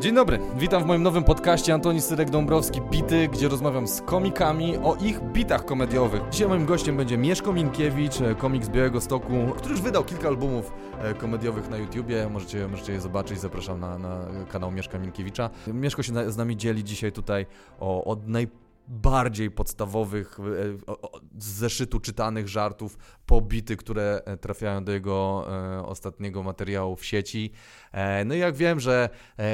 Dzień dobry, witam w moim nowym podcaście Antoni Syrek-Dąbrowski Bity, gdzie rozmawiam z komikami o ich bitach komediowych. Dzisiaj moim gościem będzie Mieszko Minkiewicz, e, komik z Białego Stoku, który już wydał kilka albumów e, komediowych na YouTubie, możecie, możecie je zobaczyć, zapraszam na, na kanał Mieszka Minkiewicza. Mieszko się na, z nami dzieli dzisiaj tutaj o, od naj bardziej podstawowych, e, z zeszytu czytanych żartów, pobity, które e, trafiają do jego e, ostatniego materiału w sieci. No i jak wiem, że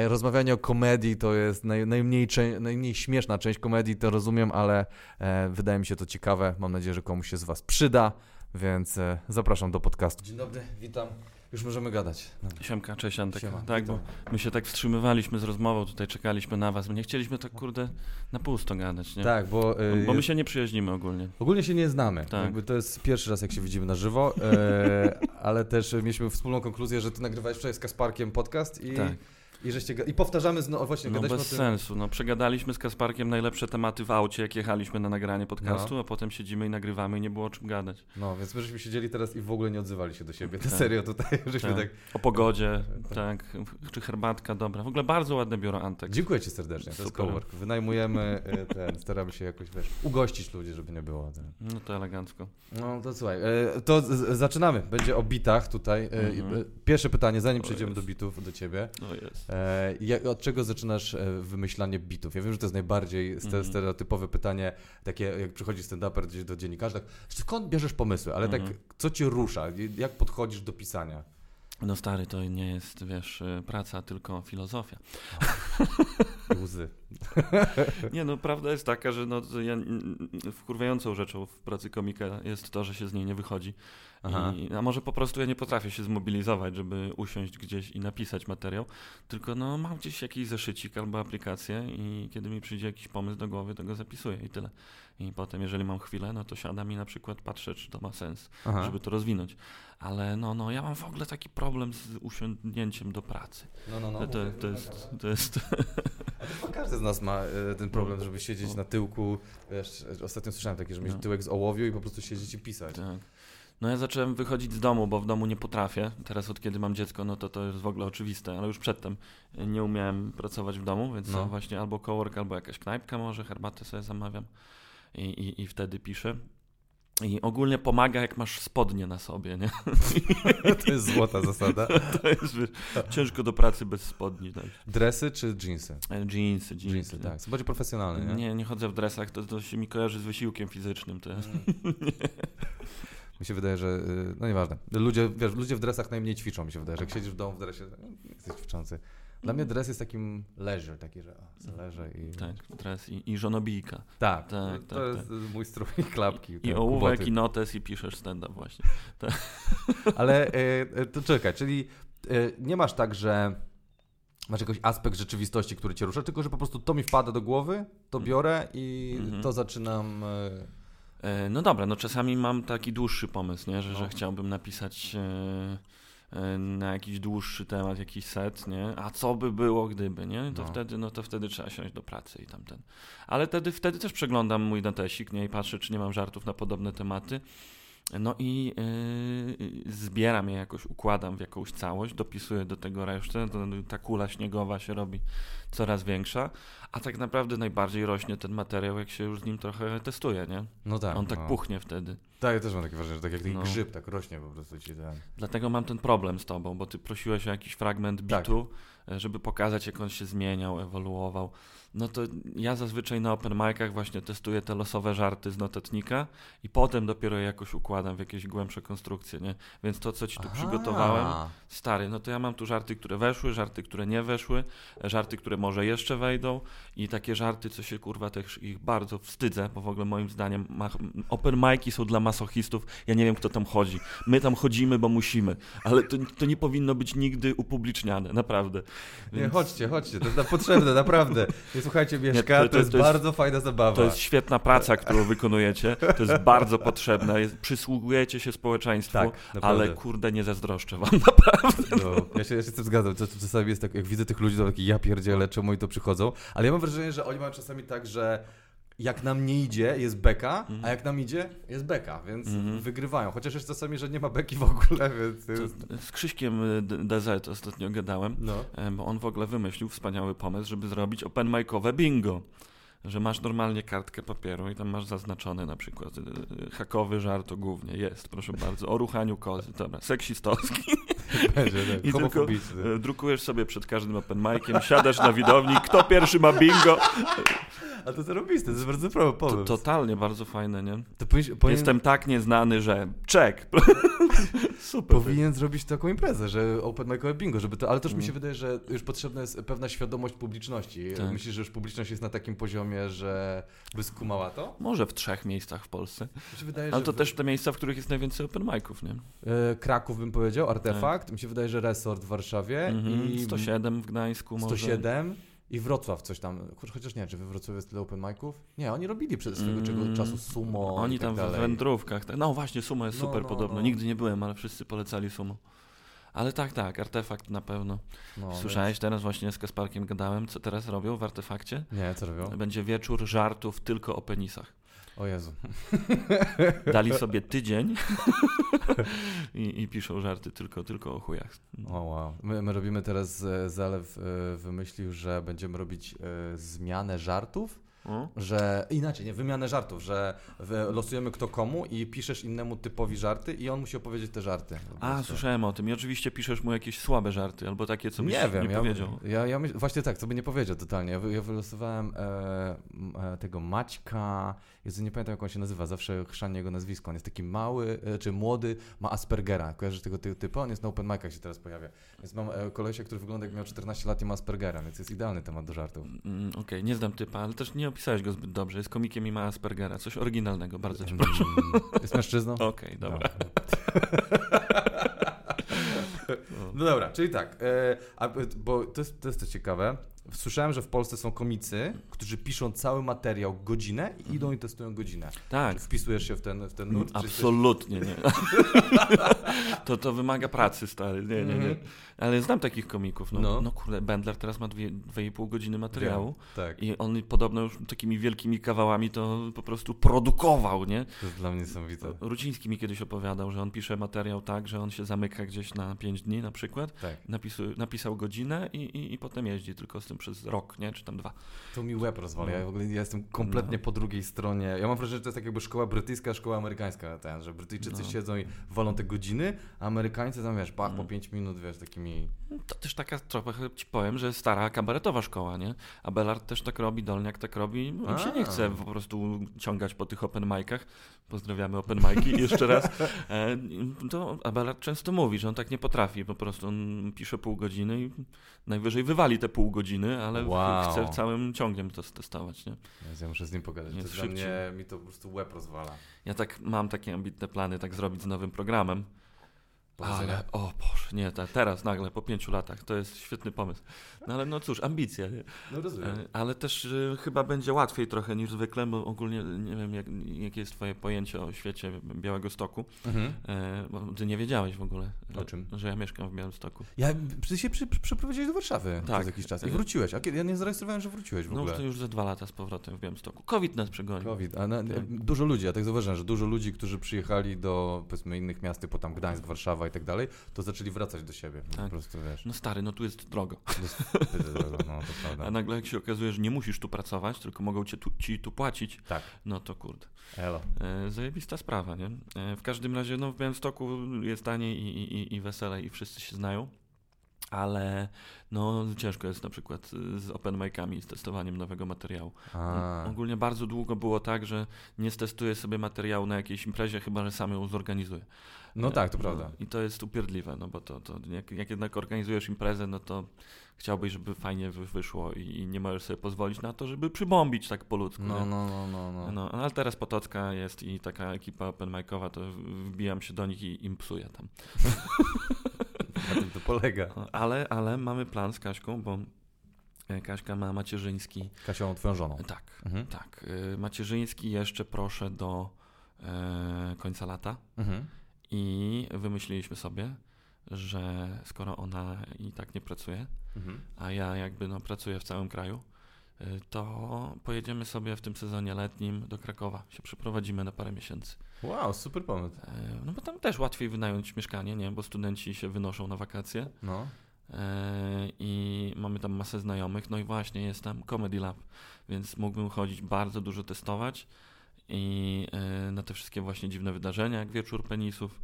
rozmawianie o komedii to jest naj, najmniej, najmniej śmieszna część komedii, to rozumiem, ale wydaje mi się to ciekawe. Mam nadzieję, że komuś się z Was przyda, więc zapraszam do podcastu. Dzień dobry, witam. Już możemy gadać. No. Siemka, cześć Antek. Siema, tak, bo my się tak wstrzymywaliśmy z rozmową, tutaj czekaliśmy na was, bo nie chcieliśmy tak kurde na pusto gadać, nie? Tak, bo... Yy, bo my się nie przyjaźnimy ogólnie. Ogólnie się nie znamy. Tak. Jakby to jest pierwszy raz, jak się widzimy na żywo, yy, ale też mieliśmy wspólną konkluzję, że ty nagrywałeś wczoraj z Kasparkiem podcast i... Tak. I, żeście, I powtarzamy znowu, właśnie No bez sensu, no przegadaliśmy z Kasparkiem najlepsze tematy w aucie, jak jechaliśmy na nagranie podcastu, no. a potem siedzimy i nagrywamy i nie było o czym gadać. No, więc my żeśmy siedzieli teraz i w ogóle nie odzywali się do siebie. To tak. serio tutaj, żeśmy tak. tak... O pogodzie, tak. tak. czy herbatka, dobra. W ogóle bardzo ładne biuro Antek. Dziękuję Ci serdecznie, to Super. jest cowork. Wynajmujemy y, ten, staramy się jakoś, wiesz, ugościć ludzi, żeby nie było. Ten. No to elegancko. No to słuchaj, y, to zaczynamy. Będzie o bitach tutaj. Y, mhm. Pierwsze pytanie, zanim przejdziemy do bitów, do Ciebie. No jest od czego zaczynasz e, wymyślanie bitów? Ja wiem, że to jest najbardziej mm. stereotypowe pytanie, takie jak przychodzi stand-uper gdzieś do dziennikarzy, tak, skąd bierzesz pomysły, ale tak, mhm. co cię rusza? Jak podchodzisz do pisania? No stary, to nie jest, wiesz, e, praca, tylko filozofia. Łzy. nie, no prawda jest taka, że no, ja, wkurwiającą rzeczą w pracy komika jest to, że się z niej nie wychodzi. I, a może po prostu ja nie potrafię się zmobilizować, żeby usiąść gdzieś i napisać materiał, tylko no mam gdzieś jakiś zeszycik albo aplikację i kiedy mi przyjdzie jakiś pomysł do głowy, to go zapisuję i tyle. I potem, jeżeli mam chwilę, no to siadam i na przykład patrzę, czy to ma sens, Aha. żeby to rozwinąć. Ale no, no, ja mam w ogóle taki problem z usiądnięciem do pracy. No, no, no. To, to, to jest... To jest... Każdy z nas ma e, ten problem, żeby siedzieć na tyłku. Wiesz, ostatnio słyszałem takie, że mieć no. tyłek z ołowiu i po prostu siedzieć i pisać. Tak. No ja zacząłem wychodzić z domu, bo w domu nie potrafię. Teraz od kiedy mam dziecko, no to to jest w ogóle oczywiste, ale już przedtem nie umiałem pracować w domu, więc no. właśnie albo cowork, albo jakaś knajpka może, herbatę sobie zamawiam i, i, i wtedy piszę. I ogólnie pomaga, jak masz spodnie na sobie, nie? To jest złota zasada. To jest wiesz, ciężko do pracy bez spodni. Tak. Dresy czy jeansy? Jeansy, jeansy. jeansy tak. Są bardziej profesjonalne, nie? Nie, nie chodzę w dresach, to, to się mi kojarzy z wysiłkiem fizycznym. To jest. Mm. Mi się wydaje, że, y, no nieważne, ludzie, wiesz, ludzie w dresach najmniej ćwiczą, mi się wydaje, że jak siedzisz w domu w dresie, jesteś ćwiczący. Dla mnie dres jest takim leisure, taki, że o, leżę i... Tak, dres i, i żonobijka. Tak, tak to, tak, jest tak. mój strój klapki. I ołówek i notes i piszesz stand-up właśnie. Tak. Ale y, to czekaj, czyli y, nie masz tak, że masz jakiś aspekt rzeczywistości, który cię rusza, tylko że po prostu to mi wpada do głowy, to mm. biorę i mm -hmm. to zaczynam... E, no dobra, no czasami mam taki dłuższy pomysł, nie? Że, no. że chciałbym napisać e, e, na jakiś dłuższy temat, jakiś set, nie? A co by było, gdyby, nie? To no. wtedy, no to wtedy trzeba siąść do pracy i tamten. Ale wtedy, wtedy też przeglądam mój notesik, nie? I patrzę, czy nie mam żartów na podobne tematy. No i yy, zbieram je jakoś, układam w jakąś całość, dopisuję do tego resztę, ta kula śniegowa się robi coraz większa, a tak naprawdę najbardziej rośnie ten materiał, jak się już z nim trochę testuje, nie? No tak. On tak no. puchnie wtedy. Tak, ja też mam takie wrażenie, że tak jak taki no. grzyb tak rośnie po prostu ci ten... Dlatego mam ten problem z tobą, bo ty prosiłeś o jakiś fragment bitu, tak. żeby pokazać, jak on się zmieniał, ewoluował no to ja zazwyczaj na open micach właśnie testuję te losowe żarty z notatnika i potem dopiero jakoś układam w jakieś głębsze konstrukcje, nie? Więc to, co ci tu Aha. przygotowałem, stary, no to ja mam tu żarty, które weszły, żarty, które nie weszły, żarty, które może jeszcze wejdą i takie żarty, co się kurwa też ich bardzo wstydzę, bo w ogóle moim zdaniem open mic'i są dla masochistów, ja nie wiem kto tam chodzi. My tam chodzimy, bo musimy, ale to, to nie powinno być nigdy upubliczniane, naprawdę. Więc... Nie, chodźcie, chodźcie, to jest potrzebne, naprawdę. słuchajcie, Mieszka, to, to, to, jest, jest bardzo fajna zabawa. To jest świetna praca, którą wykonujecie, to jest bardzo potrzebne, jest, przysługujecie się społeczeństwu, tak, ale kurde, nie zazdroszczę wam, naprawdę. No, ja, się, ja się z tym zgadzam, czasami jest tak, jak widzę tych ludzi, to taki ja pierdzielę, czemu oni to przychodzą, ale ja mam wrażenie, że oni mają czasami tak, że jak nam nie idzie, jest beka, Mhm. a jak nam idzie, jest beka, więc Mhm. wygrywają. Chociaż jest czasami, że nie ma beki w ogóle, więc... To, z Krzyśkiem y, D- DZ ostatnio gadałem, No. e, bo on w ogóle wymyślił wspaniały pomysł, żeby zrobić open micowe bingo. Że masz normalnie kartkę papieru i tam masz zaznaczony na przykład y, hakowy żart o głównie. Jest, proszę bardzo. O ruchaniu kozy. Dobra, seksistowski. Będzie, tak. I tylko e, drukujesz sobie przed każdym open miciem, siadasz na widowni, kto pierwszy ma bingo. A to zarobiste, to jest bardzo dobry To, totalnie bardzo fajne, nie? Powinien, powinien, Jestem tak nieznany, że czek. Super. powinien zrobić taką imprezę, że open micowe bingo, żeby to, ale też mi się Mm. wydaje, że już potrzebna jest pewna świadomość publiczności. Tak. Myślisz, że już publiczność jest na takim poziomie, że by skumała to? Może w trzech miejscach w Polsce. Wydaje, Ale to w- też te miejsca, w których jest najwięcej open miców, nie? e, Kraków bym powiedział, Artefakt, mi się wydaje, że Resort w Warszawie Mhm. i 107 w Gdańsku może. 107 i Wrocław coś tam, Cho- chociaż nie, czy we Wrocławiu jest tyle open miców? Nie, oni robili przez swego Mm. czasu sumo Oni tak tam w dalej. wędrówkach. Tak. No właśnie, Sumo jest No, super no, podobno. no. Nigdy nie byłem, ale wszyscy polecali Sumo. Ale tak, tak, artefakt na pewno. No, Słyszałeś, teraz właśnie z Kasparkiem gadałem, co teraz robią w artefakcie? więc- Nie, co robią? Będzie wieczór żartów tylko o penisach. O Jezu. Dali sobie tydzień i, i piszą żarty tylko, tylko o chujach. O wow. My, my robimy teraz, e, Zalew e, wymyślił, że będziemy robić e, zmianę żartów, Że inaczej, nie, wymianę żartów, że losujemy kto komu i piszesz innemu typowi żarty i on musi opowiedzieć te żarty. A, słyszałem o tym. I oczywiście piszesz mu jakieś słabe żarty, albo takie, co byś nie wiem, nie ja, powiedział. Ja, ja myśl, właśnie tak, co by nie powiedział totalnie. Ja, ja wylosowałem e, e, tego Maćka, Jezu, nie pamiętam jak on się nazywa, zawsze chrzanie jego nazwisko. On jest taki mały, e, czy młody, ma Aspergera. Kojarzysz tego ty, typu? On jest na open micach się teraz pojawia. Więc mam e, kolesia, który wygląda jak miał 14 lat i ma Aspergera, więc jest idealny temat do żartów. Mm, Okej, nie znam typa, ale też nie opisałeś go zbyt dobrze. Jest komikiem i ma Aspergera. Coś oryginalnego, bardzo cię proszę. Mm, Jest mężczyzną? Okej, dobra. No dobra, czyli tak, e, a, bo to jest, to jest to ciekawe. Słyszałem, że w Polsce są komicy, którzy piszą cały materiał godzinę i idą i testują godzinę. Tak, Czy wpisujesz się w ten, w ten nurt? absolutnie nie. to, to wymaga pracy, stary. Nie, nie, nie. Mhm. Ale znam takich komików. No, No. no. kurde, Bendler teraz ma dwie, dwie i pół godziny materiału. Tak, I on podobno już takimi wielkimi kawałami to po prostu produkował, nie? to jest dla mnie niesamowite. Ruciński mi kiedyś opowiadał, że on pisze materiał tak, że on się zamyka gdzieś na 5 dni na przykład, Tak, napisu, napisał godzinę i, i, i potem jeździ tylko z tym przez rok, nie? Czy tam dwa. to mi łeb rozwala. No. Ja w ogóle ja jestem kompletnie No. po drugiej stronie. Ja mam wrażenie, że to jest tak jakby szkoła brytyjska, szkoła amerykańska, ten, że Brytyjczycy No. siedzą i walą te godziny, a Amerykańcy tam, wiesz, pach, po No. 5 minut, wiesz, takimi... To też taka trochę ci powiem, że stara kabaretowa szkoła, nie? A Bellard też tak robi, Dolniak tak robi. Im się nie chce po prostu ciągać po tych open micach. Pozdrawiamy open mic'i jeszcze raz. E, to Abelard często mówi, że on tak nie potrafi. Po prostu on pisze pół godziny i najwyżej wywali te pół godziny, ale Wow. chce całym ciągiem to testować, nie? Ja muszę z nim pogadać. Jest to mnie, mi to po prostu łeb rozwala. Ja tak mam takie ambitne plany, tak zrobić z nowym programem. Powodzenia. Ale, o Boże, nie, ta, teraz nagle, po pięciu latach, to jest świetny pomysł. No ale no cóż, ambicja, nie? No rozumiem. E, Ale też e, chyba będzie łatwiej trochę niż zwykle, bo ogólnie nie wiem, jak, jakie jest twoje pojęcie o świecie Białego Stoku. Mhm. Bo ty nie wiedziałeś w ogóle, O czym? że ja mieszkam w Białym Stoku. Ja, ty się przy, przeprowadziłeś do Warszawy Tak. przez jakiś czas i wróciłeś. A kiedy? Ja nie zarejestrowałem, że wróciłeś w No ogóle. to już za dwa lata z powrotem w Białym Stoku. COVID nas przegonił. COVID. A na, dużo ludzi, ja tak zauważyłem, że dużo ludzi, którzy przyjechali do powiedzmy innych miast, typu tam Gdańsk, Warszawa i tak dalej, to zaczęli wracać do siebie. Po Tak. prostu wiesz. No stary, no tu jest drogo. No to prawda. A nagle jak się okazuje, że nie musisz tu pracować, tylko mogą cię tu, ci tu płacić, Tak. no to kurde. Elo. E, zajebista sprawa, nie? E, w każdym razie, no w Białymstoku jest taniej i, i, i weselej i wszyscy się znają, ale no ciężko jest na przykład z open mic'ami, z testowaniem nowego materiału. Ogólnie bardzo długo było tak, że nie stestuję sobie materiału na jakiejś imprezie, chyba że sam ją zorganizuję. No tak, to E, prawda. I to jest upierdliwe, no bo to, to jak, jak jednak organizujesz imprezę, no to chciałbyś, żeby fajnie wy, wyszło i, i nie możesz sobie pozwolić na to, żeby przybombić tak po ludzku. No, nie? no, no, no, no. No, ale teraz Potocka jest i taka ekipa open micowa, to wbijam się do nich i im psuję tam. Na tym to polega. Ale, ale mamy plan z Kaśką, bo e, Kaśka ma macierzyński. Kasią, twoją żoną. Tak, Mhm. tak. e, Macierzyński jeszcze proszę do e, końca lata Mhm. I wymyśliliśmy sobie, że skoro ona i tak nie pracuje, Mhm. a ja jakby no, pracuję w całym kraju, to pojedziemy sobie w tym sezonie letnim do Krakowa. Się przeprowadzimy na parę miesięcy. Wow, super pomysł. No bo tam też łatwiej wynająć mieszkanie, nie? Bo studenci się wynoszą na wakacje. No. I mamy tam masę znajomych. No i właśnie jest tam Comedy Lab, więc mógłbym chodzić bardzo dużo testować i e, na te wszystkie właśnie dziwne wydarzenia, jak wieczór penisów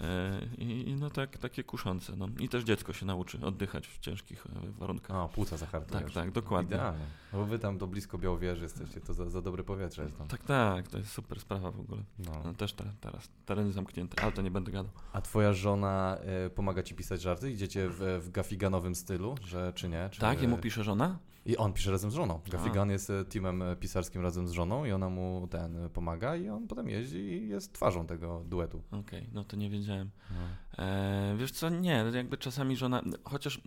e, i, no tak, takie kuszące. No. I też dziecko się nauczy oddychać w ciężkich e, warunkach. A, płuca zahartujesz. Tak, tak, dokładnie. Idealnie. No bo wy tam do blisko Białowieży jesteście, to za, za dobre powietrze jest tam. Tak, tak, to jest super sprawa w ogóle. No. no też te, teraz tereny zamknięte, ale to nie będę gadał. A twoja żona y, pomaga ci pisać żarty? Idziecie w, w gafiganowym stylu, że czy nie? Czy... Tak, jemu pisze żona? I on pisze razem z żoną. Gafigan jest teamem pisarskim razem z żoną i ona mu ten pomaga i on potem jeździ i jest twarzą tego duetu. Okej, okay, no to nie wiedziałem. No. E, wiesz co, nie, jakby czasami żona, chociaż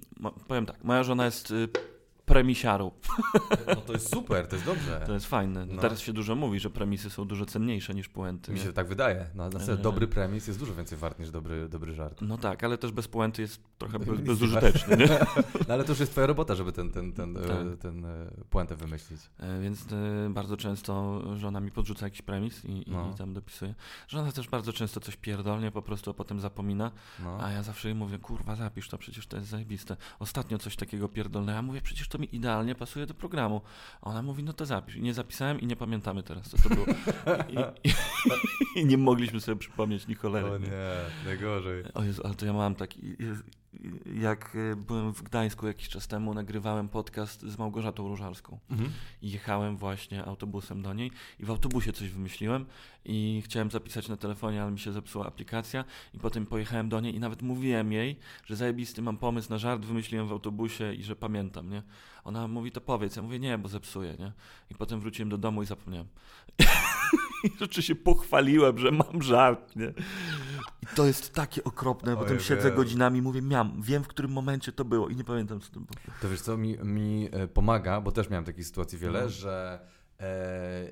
powiem tak, moja żona jest premisiaru. No to jest super, to jest dobrze. To jest fajne. No. Teraz się dużo mówi, że premisy są dużo cenniejsze niż puenty. Mi się nie? tak wydaje. No, na dobry premis jest dużo więcej wart niż dobry, dobry żart. No tak, ale też bez puenty jest trochę bez, bezużyteczny. Nie? No ale to już jest twoja robota, żeby ten, ten, ten, e, tak. ten e, puentę wymyślić. E, więc bardzo często żona mi podrzuca jakiś premis i, no. i tam dopisuje. Żona też bardzo często coś pierdolnie po prostu, a potem zapomina. No. A ja zawsze jej mówię, kurwa zapisz to, przecież to jest zajebiste. Ostatnio coś takiego pierdolne. Ja mówię, przecież to to mi idealnie pasuje do programu. A ona mówi, no to zapisz. I nie zapisałem i nie pamiętamy teraz, co to było. I, i, i nie mogliśmy sobie przypomnieć ni cholery. O nie, najgorzej. O Jezu, ale to ja mam taki jak e, byłem w Gdańsku jakiś czas temu, nagrywałem podcast z Małgorzatą Różalską. Mhm. I jechałem właśnie autobusem do niej i w autobusie coś wymyśliłem i chciałem zapisać na telefonie, ale mi się zepsuła aplikacja i potem pojechałem do niej i nawet mówiłem jej, że zajebisty mam pomysł na żart, wymyśliłem w autobusie i że pamiętam, nie? Ona mówi, to powiedz. Ja mówię, nie, bo zepsuję, nie? I potem wróciłem do domu i zapomniałem. I rzeczy się pochwaliłem, że mam żart, nie? I to jest takie okropne, bo potem siedzę godzinami i mówię, miałem, wiem w którym momencie to było i nie pamiętam co to było. To wiesz co, mi, mi e, pomaga, bo też miałem takiej sytuacji wiele, no. że e,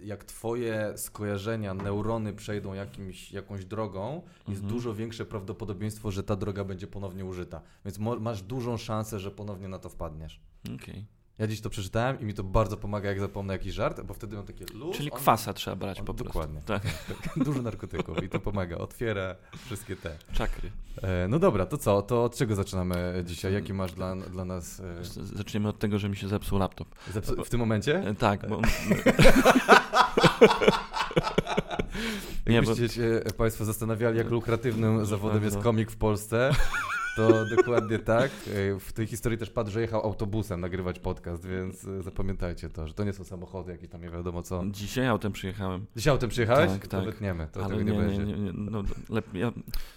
jak twoje skojarzenia, neurony przejdą jakimś, jakąś drogą, jest mhm. dużo większe prawdopodobieństwo, że ta droga będzie ponownie użyta. Więc masz dużą szansę, że ponownie na to wpadniesz. Okej. Okay. Ja dziś to przeczytałem i mi to bardzo pomaga, jak zapomnę jakiś żart, bo wtedy mam takie luz. Czyli on, kwasa trzeba brać on, po prostu. Dokładnie. Tak. Dużo narkotyków i to pomaga. Otwiera wszystkie te. Czakry. E, no dobra, to co? To od czego zaczynamy dzisiaj? Jaki masz dla, dla nas... E... Zaczniemy od tego, że mi się zepsuł laptop. Zepsu w tym momencie? E, tak, bo... Jakbyście się Państwo zastanawiali, jak lukratywnym zawodem jest komik w Polsce, to dokładnie tak. W tej historii też padł, że jechał autobusem nagrywać podcast, więc e, zapamiętajcie to, że to nie są samochody, jakieś tam nie wiadomo co. Dzisiaj autem przyjechałem. Dzisiaj autem przyjechałeś? Tak, tak. To wytniemy, to Ale tego nie, nie, będzie. Nie, nie, no, lepiej, ja,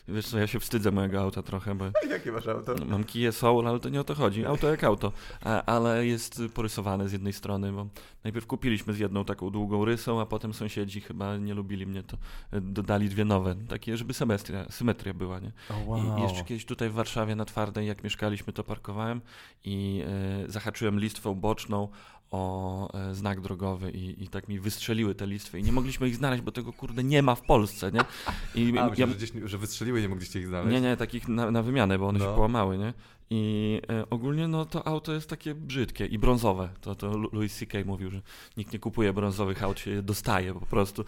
wiesz co, ja się wstydzę mojego auta trochę, bo... Jakie masz auto? Mam Kia Soul, ale to nie o to chodzi. Auto jak auto, a, ale jest porysowane z jednej strony, bo najpierw kupiliśmy z jedną taką długą rysą, a potem sąsiedzi chyba nie lubili mnie, to e, dodali dwie nowe, takie, żeby symetria, symetria była, nie? Oh, wow. I jeszcze kiedyś tutaj w Warszawie na Twardej, jak mieszkaliśmy, to parkowałem i e, zahaczyłem listwą boczną o e, znak drogowy i, i tak mi wystrzeliły te listwy i nie mogliśmy ich znaleźć, bo tego kurde nie ma w Polsce, nie? I A, ja, myślę, że, gdzieś, że wystrzeliły i nie mogliście ich znaleźć? Nie, nie, takich na, na wymianę, bo one no. się połamały, nie? I e, ogólnie no to auto jest takie brzydkie i brązowe. To, to Louis C.K. mówił, że nikt nie kupuje brązowych aut, się je dostaje po prostu.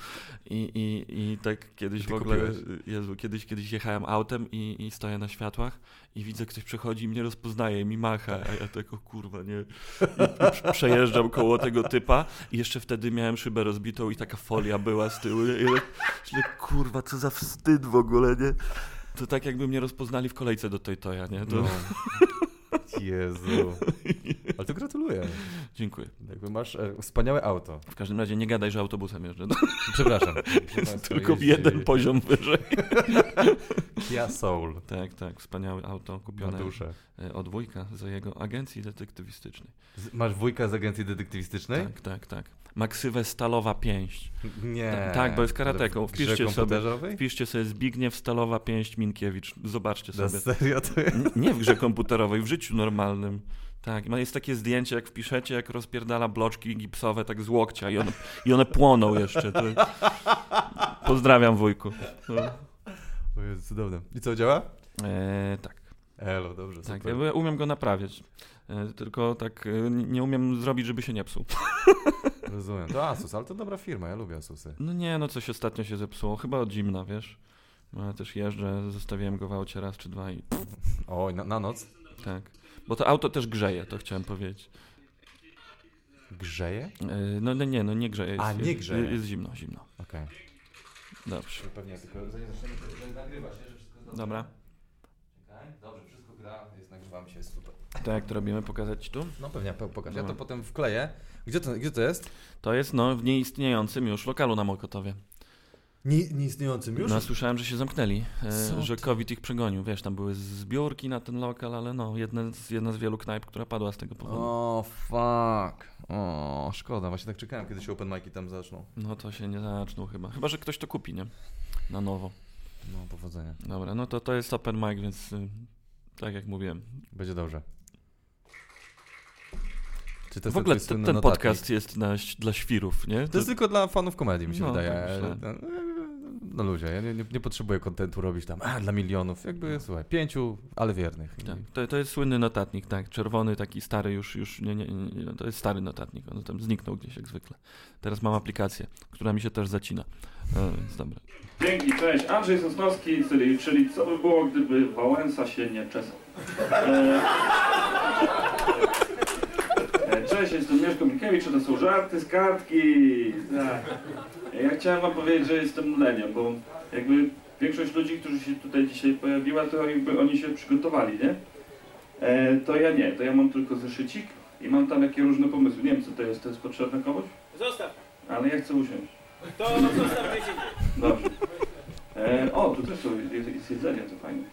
I, i, i tak kiedyś w ogóle, Jezu, kiedyś, kiedyś jechałem autem i, i stoję na światłach i widzę, ktoś przechodzi i mnie rozpoznaje, mi macha, a ja tego kurwa, nie. I przejeżdżam koło tego typa i jeszcze wtedy miałem szybę rozbitą i taka folia była z tyłu. I myślę, kurwa, co za wstyd w ogóle, nie? To tak jakby mnie rozpoznali w kolejce do tej toja, nie? To... No. Jezu. Ale to gratuluję. Dziękuję. Jakby masz e, wspaniałe auto. W każdym razie nie gadaj, że autobusem jeżdżę. Przepraszam. Tylko jeździ... jeden poziom wyżej. Kia Soul. Tak, tak. Wspaniałe auto kupione e, od wujka z jego agencji detektywistycznej. Masz wujka z agencji detektywistycznej? Tak, tak, tak. Maksywę Stalowa Pięść. Nie. Tak, bo jest karateką. Wpiszcie sobie, wpiszcie sobie Zbigniew Stalowa Pięść Minkiewicz. Zobaczcie sobie. Na serio to jest? Nie w grze komputerowej, w życiu normalnym. Tak, jest takie zdjęcie, jak wpiszecie, jak rozpierdala bloczki gipsowe tak z łokcia i one, i one płoną jeszcze. To... Pozdrawiam wujku. No. O Jezu, cudowne. I co, działa? E, tak. Elo, dobrze, Tak, super. ja umiem go naprawiać. E, Tylko tak e, nie umiem zrobić, żeby się nie psuł. Rozumiem. To Asus, ale to dobra firma, ja lubię Asusy. No nie, no coś ostatnio się zepsuło. Chyba od zimna, wiesz. No, Ja też jeżdżę, zostawiłem go w aucie raz czy dwa i Oj, na, na noc tak. Bo to auto też grzeje, to chciałem powiedzieć. grzeje? E, No, no nie, no nie grzeje. Jest, A, nie jest- grzeje. Jest, zimno, zimno. Okej. Dobrze. Pewnie tylko zanim zaczniemy, nie? Że wszystko jest Dobra. Czekaj. Dobrze, wszystko gra, jest, nagrywamy się, jest To jak to robimy? Pokazać ci tu? No pewnie, po- pokaż. Ja to potem wkleję. Gdzie to, gdzie to jest? To jest no w nieistniejącym już lokalu na Mokotowie. Nie, nieistniejącym już? No słyszałem, że się zamknęli, Co e, że ty? COVID ich przegonił. Wiesz, tam były zbiórki na ten lokal, ale no, jedna z, jedna z wielu knajp, która padła z tego powodu. O, fuck. O, szkoda, właśnie tak czekałem, kiedy się open mic'i tam zaczną. No to się nie zaczną chyba. Chyba, że ktoś to kupi, nie? Na nowo. No, powodzenia. Dobra, no to to jest open mic, więc y, tak jak mówiłem. Będzie dobrze. Czy to w ogóle ten, ten podcast jest na, dla świrów, nie? To jest tylko dla fanów komedii, mi się No, wydaje. tak. No ludzie, ja nie, nie, nie potrzebuję kontentu robić tam, a dla milionów. Jakby, słuchaj, pięciu, ale wiernych. Tak, to, to jest słynny notatnik, tak, czerwony, taki stary już, już nie, nie, nie, nie, to jest stary notatnik, on tam zniknął gdzieś jak zwykle. Teraz mam aplikację, która mi się też zacina, no, więc dobra. Dzięki, cześć. Andrzej Sosnowski, czyli, czyli co by było, gdyby Wałęsa się nie czesał. E, e, Cześć, jestem Mieszko Minkiewicz, to są żarty z kartki. Tak. Ja chciałem wam powiedzieć, że jestem leniem, bo jakby większość ludzi, którzy się tutaj dzisiaj pojawiła, to jakby oni się przygotowali, nie? E, to ja nie, to ja mam tylko zeszycik i mam tam jakie różne pomysły. Nie wiem, co to jest, to jest potrzebne komuś? Zostaw. Ale ja chcę usiąść. To zostaw gdzieś indziej. Dobrze. E, o, tu też są, jest, jest jedzenie, to fajnie.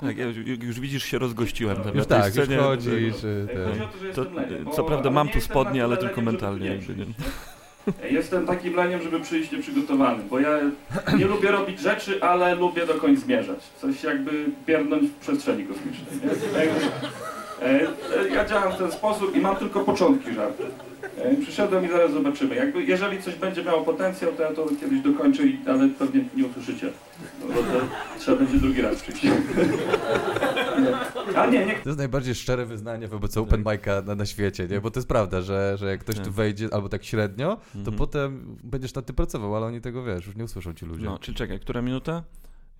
Tak, ja, już- już widzisz, się rozgościłem. tam Już tak, już scenie. chodzisz. y, E, ten. Chodzi o to, że To, jestem leniem, bo- co prawda mam tu spodnie, ale tylko mentalnie. nie Jakby, nie? E, Jestem takim leniem, żeby przyjść nieprzygotowany, bo ja nie lubię robić rzeczy, ale lubię do końca zmierzać. Coś jakby pierdnąć w przestrzeni kosmicznej. E, e, ja działam w ten sposób i mam tylko początki żartu. E, Przyszedłem i zaraz zobaczymy. Jakby, jeżeli coś będzie miało potencjał, to ja to kiedyś dokończę, i- ale pewnie nie usłyszycie. Bo to trzeba będzie drugi raz przyjść. A nie, nie To jest najbardziej szczere wyznanie wobec open mic'a na, na świecie, nie? Bo to jest prawda, że, że jak ktoś Tak. tu wejdzie albo tak średnio, to Mhm. potem będziesz nad tym pracował, ale oni tego wiesz, już nie usłyszą ci ludzie. No, czy czekaj, która minuta?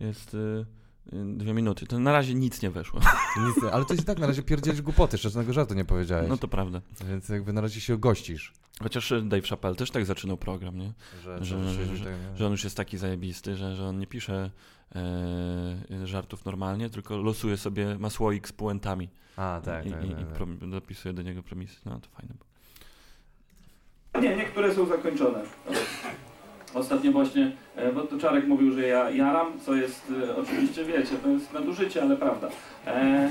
Jest y, dwie minuty. To na razie nic nie weszło. Nic, nie- ale to jest i tak na razie pierdzielisz głupoty, żadnego żartu nie powiedziałeś. No to prawda. Więc jakby na razie się gościsz. Chociaż y, Dave Chappelle też tak zaczynał program, nie? Że, Że- że, że- że, on już jest taki zajebisty, że, że on nie pisze e, żartów normalnie, tylko losuje sobie, ma słoik z puentami A, tak, i, tak, i, tak, i tak. prom- dopisuje do niego premisy. No to fajne. było. Nie, niektóre są zakończone. Ostatnio właśnie e, Wodczarek mówił, że ja jaram, co jest e, oczywiście, wiecie, to jest nadużycie, ale prawda. E,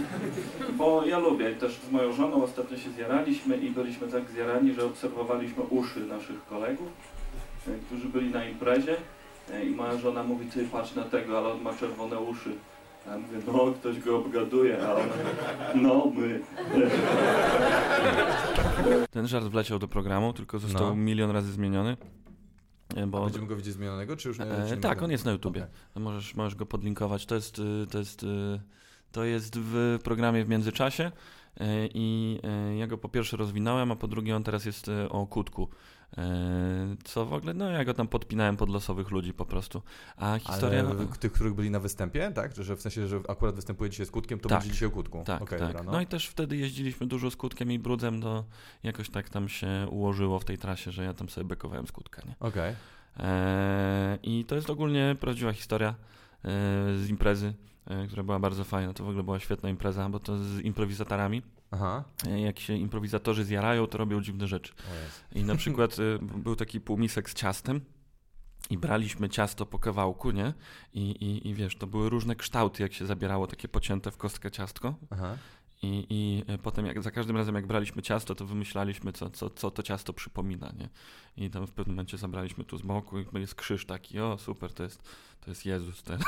bo ja lubię, też z moją żoną ostatnio się zjaraliśmy i byliśmy tak zjarani, że obserwowaliśmy uszy naszych kolegów, e, którzy byli na imprezie i moja żona mówi, ty patrz na tego, ale on ma czerwone uszy. A ja mówię, no ktoś go obgaduje, a ona, no my. Ten żart wleciał do programu, tylko został No. milion razy zmieniony. E, A Bo, będziemy go widzieć zmienionego, czy już nie? e, tak, on jest na YouTubie. No Możesz, możesz go podlinkować. To jest, y, to jest, y, to jest w programie w międzyczasie y, i ja go po pierwsze rozwinąłem, a po drugie on teraz jest o kutku. Y, Co w ogóle, no ja go tam podpinałem pod losowych ludzi po prostu. A historia... Ale tych, których byli na występie, tak? Że w sensie, że akurat występuje dzisiaj z kutkiem, to Tak. będzie dzisiaj o kutku. Tak, Okej, tak. dobra, no. no. i też wtedy jeździliśmy dużo z kutkiem i brudzem, to jakoś tak tam się ułożyło w tej trasie, że ja tam sobie bekowałem z kutka, nie? Okej. Eee, I to jest ogólnie prawdziwa historia eee, z imprezy, która była bardzo fajna. To w ogóle była świetna impreza, bo to z improwizatorami. Aha. Jak się improwizatorzy zjarają, to robią dziwne rzeczy. I na przykład e, był taki półmisek z ciastem. I braliśmy ciasto po kawałku, nie? I, i, I wiesz, to były różne kształty, jak się zabierało takie pocięte w kostkę ciastko. Aha. I, I e, potem jak, za każdym razem jak braliśmy ciasto, to wymyślaliśmy, co, co, co to ciasto przypomina, nie? I tam w pewnym momencie zabraliśmy tu z boku i jest krzyż taki, o super, to jest, to jest Jezus teraz.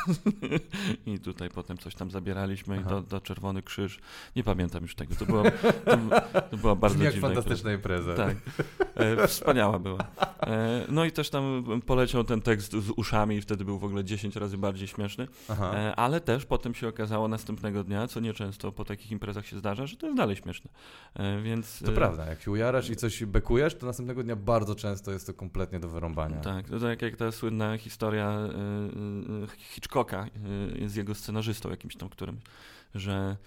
I tutaj potem coś tam zabieraliśmy i do, do Czerwony Krzyż. Nie pamiętam już tego, to było, to, to była bardzo Brzmi jak dziwna fantastyczna impreza. impreza. Tak, e, wspaniała była. E, no i też tam poleciał ten tekst z uszami i wtedy był w ogóle 10 razy bardziej śmieszny. E, ale też potem się okazało następnego dnia, co nieczęsto po takich imprezach się zdarza, że to jest dalej śmieszne. E, więc, To e, prawda, jak się ujarasz i coś bekujesz, to następnego dnia bardzo często jest to kompletnie do wyrąbania. Tak, to tak jak ta słynna historia e, Hitchcocka e, z jego scenarzystą jakimś tam którymś, że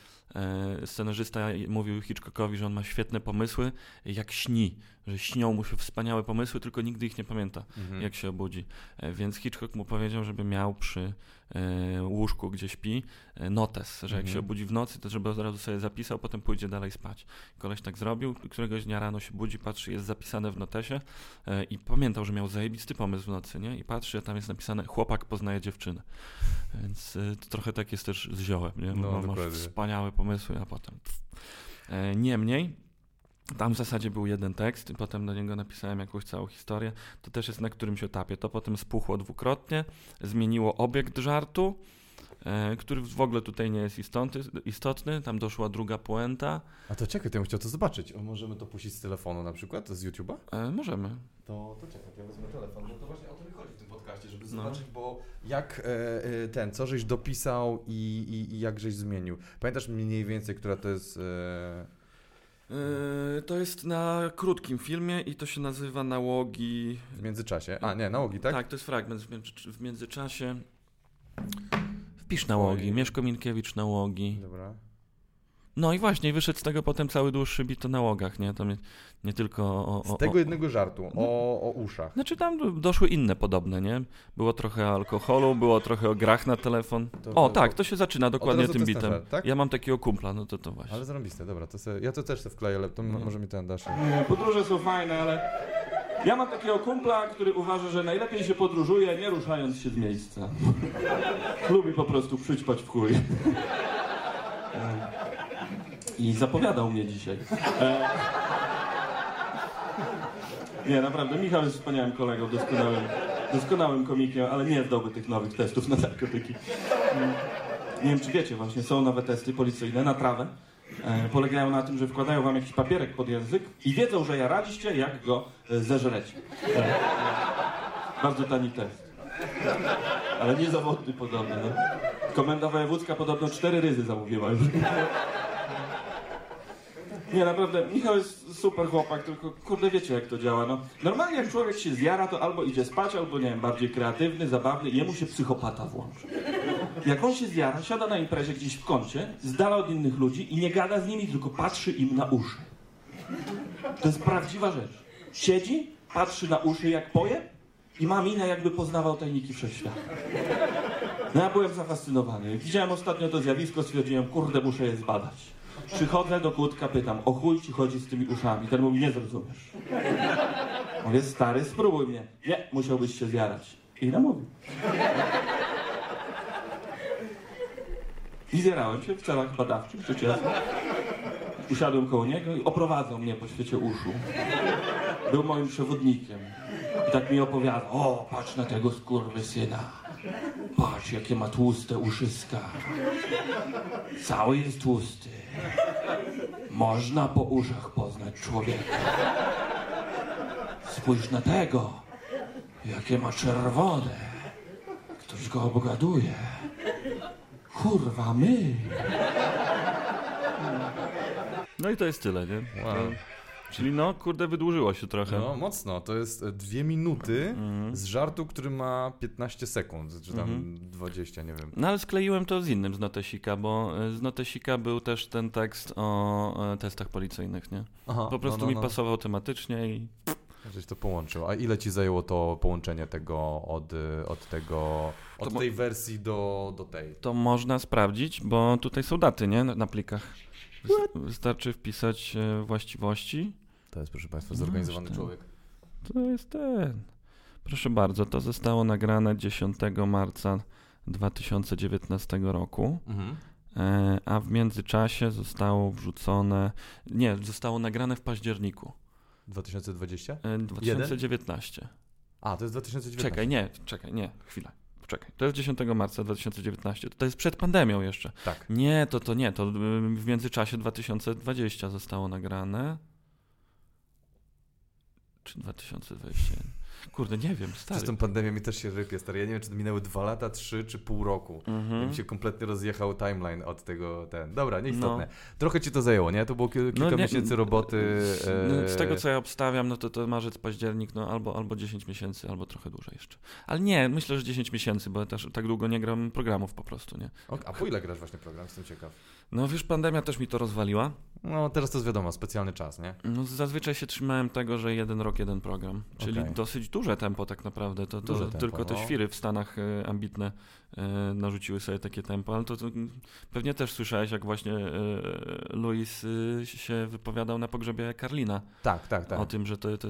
scenarzysta mówił Hitchcockowi, że on ma świetne pomysły, jak śni, że śnią mu się wspaniałe pomysły, tylko nigdy ich nie pamięta, Mhm. jak się obudzi. E, Więc Hitchcock mu powiedział, żeby miał przy e, łóżku, gdzie śpi, e, notes, że jak Mhm. się obudzi w nocy, to żeby od razu sobie zapisał, potem pójdzie dalej spać. Koleś tak zrobił, któregoś dnia rano się budzi, patrzy, jest zapisane w notesie e, i pamiętał, że miał zajebisty pomysł w nocy, nie? I patrzy, a tam jest napisane, chłopak poznaje dziewczynę. Więc e, to trochę tak jest też z ziołem, nie? No, masz dokładnie. wspaniałe pomysły, a potem... Pff. E, Niemniej, tam w zasadzie był jeden tekst i potem do niego napisałem jakąś całą historię. To też jest na którymś etapie. To potem spuchło dwukrotnie, zmieniło obiekt żartu, e, który w ogóle tutaj nie jest istotny, istotny. Tam doszła druga puenta. A to czekaj, to ja bym chciał to zobaczyć. O, możemy to puścić z telefonu na przykład, z YouTube'a? E, możemy. To, to czekaj, ja wezmę telefon, bo to właśnie o to mi chodzi w tym podcaście, żeby No. zobaczyć, bo jak e, e, ten, co żeś dopisał i, i, i jak żeś zmienił. Pamiętasz mniej więcej, która to jest... E... E, to jest na krótkim filmie i to się nazywa Nałogi. W międzyczasie. A, nie, nałogi, tak? Tak, to jest fragment w, między, w międzyczasie. Wpisz nałogi, Mieszko Minkiewicz nałogi. Dobra. No i właśnie, wyszedł z tego potem cały dłuższy bit o nałogach, nie? To nie, nie tylko o, o, Z tego o, jednego żartu, o, o uszach. Znaczy tam doszły inne podobne, nie? Było trochę alkoholu, było trochę o grach na telefon. To- o, to- tak, to- się zaczyna dokładnie tym bitem. tak? Ja mam takiego kumpla, no to to właśnie. Ale zarąbiste, dobra, to se, ja to też sobie wkleję, ale to No. może mi ten dasz. Podróże są fajne, ale ja mam takiego kumpla, który uważa, że najlepiej się podróżuje, nie ruszając się z miejsca. Lubi po prostu przyćpać w chuj. I zapowiadał mnie dzisiaj. E... Nie, naprawdę, Michał jest wspaniałym kolegą, doskonałym, doskonałym komikiem, ale nie zdałby tych nowych testów na narkotyki. Mm. Nie wiem, czy wiecie, właśnie są nowe testy policyjne na trawę. E, polegają na tym, że wkładają wam jakiś papierek pod język i wiedzą, że jaraliście, jak go e, zeżrecie. E, bardzo tani test. Ale niezawodny podobno. No. Komenda wojewódzka podobno cztery ryzy zamówiła już. Nie, naprawdę, Michał jest super chłopak, tylko kurde wiecie jak to działa, no. Normalnie jak człowiek się zjara, to albo idzie spać, albo nie wiem, bardziej kreatywny, zabawny jemu się psychopata włączy. Jak on się zjara, siada na imprezie gdzieś w kącie, z dala od innych ludzi i nie gada z nimi, tylko patrzy im na uszy. To jest prawdziwa rzecz. Siedzi, patrzy na uszy jak poje i ma minę jakby poznawał tajniki wszechświata. No ja byłem zafascynowany. Widziałem ostatnio to zjawisko, stwierdziłem, kurde, muszę je zbadać. Przychodzę do kłódka, pytam, o chuj ci chodzi z tymi uszami? Ten mówi, nie zrozumiesz. Mówię, stary, spróbuj mnie. Nie, musiałbyś się zjarać. I namówił. I zjarałem się w celach badawczych, jasna. Usiadłem koło niego i oprowadzał mnie po świecie uszu. Był moim przewodnikiem. I tak mi opowiadał, o, patrz na tego skurwysyna. Patrz, jakie ma tłuste uszyska. Cały jest tłusty. Można po uszach poznać człowieka. Spójrz na tego, jakie ma czerwone. Ktoś go obgaduje. Kurwa, my. No i to jest tyle, nie? Wow. Czyli no, kurde, wydłużyło się trochę. No, mocno. To jest e, dwie minuty Mhm. z żartu, który ma 15 sekund, czy tam Mhm. 20, nie wiem. No ale skleiłem to z innym z Notesika, bo e, z Notesika był też ten tekst o e, testach policyjnych, nie? Aha, Po prostu no, no, mi no. pasował tematycznie i Żeś to połączył. A ile ci zajęło to połączenie tego od, od tego, od To tej wersji do, do tej? to można sprawdzić, bo tutaj są daty, nie? Na, na plikach. Wys- Wystarczy wpisać e, właściwości. To jest, proszę Państwa, No, zorganizowany człowiek. To jest ten. Proszę bardzo, to zostało nagrane 10 marca 2019 roku. Mhm. E, a w międzyczasie zostało wrzucone, nie, zostało nagrane w październiku 2020? e, 2019. A, to jest 2019. Czekaj, nie, czekaj, nie, chwilę. Czekaj, to jest 10 marca 2019. To jest przed pandemią jeszcze. Tak. Nie, to to nie, to y, w międzyczasie 2020 zostało nagrane. Czy 2021? Kurde, nie wiem, stary. Przez tą pandemię mi też się rypie, stary. Ja nie wiem, czy to minęły dwa lata, trzy czy pół roku. Mhm. Mi się kompletnie rozjechał timeline od tego, ten. Dobra, nieistotne. No. Trochę ci to zajęło, nie? To było kil- kilka nie- miesięcy roboty. No, z e, tego co ja obstawiam, no to to marzec, październik, no albo, albo 10 miesięcy, albo trochę dłużej jeszcze. Ale nie, myślę, że 10 miesięcy, bo ja też tak długo nie gram programów po prostu, nie? A po ile grasz właśnie program? Jestem ciekaw. No wiesz, pandemia też mi to rozwaliła. No, teraz to jest wiadomo, specjalny czas, nie? No zazwyczaj się trzymałem tego, że jeden rok, jeden program. Czyli Okej. dosyć duże tempo tak naprawdę. To, to tempo, tylko te no. świry w Stanach e, ambitne e, narzuciły sobie takie tempo, ale to, to pewnie też słyszałeś, jak właśnie e, Louis się wypowiadał na pogrzebie Karlina Tak, tak, tak. o tym, że to, to,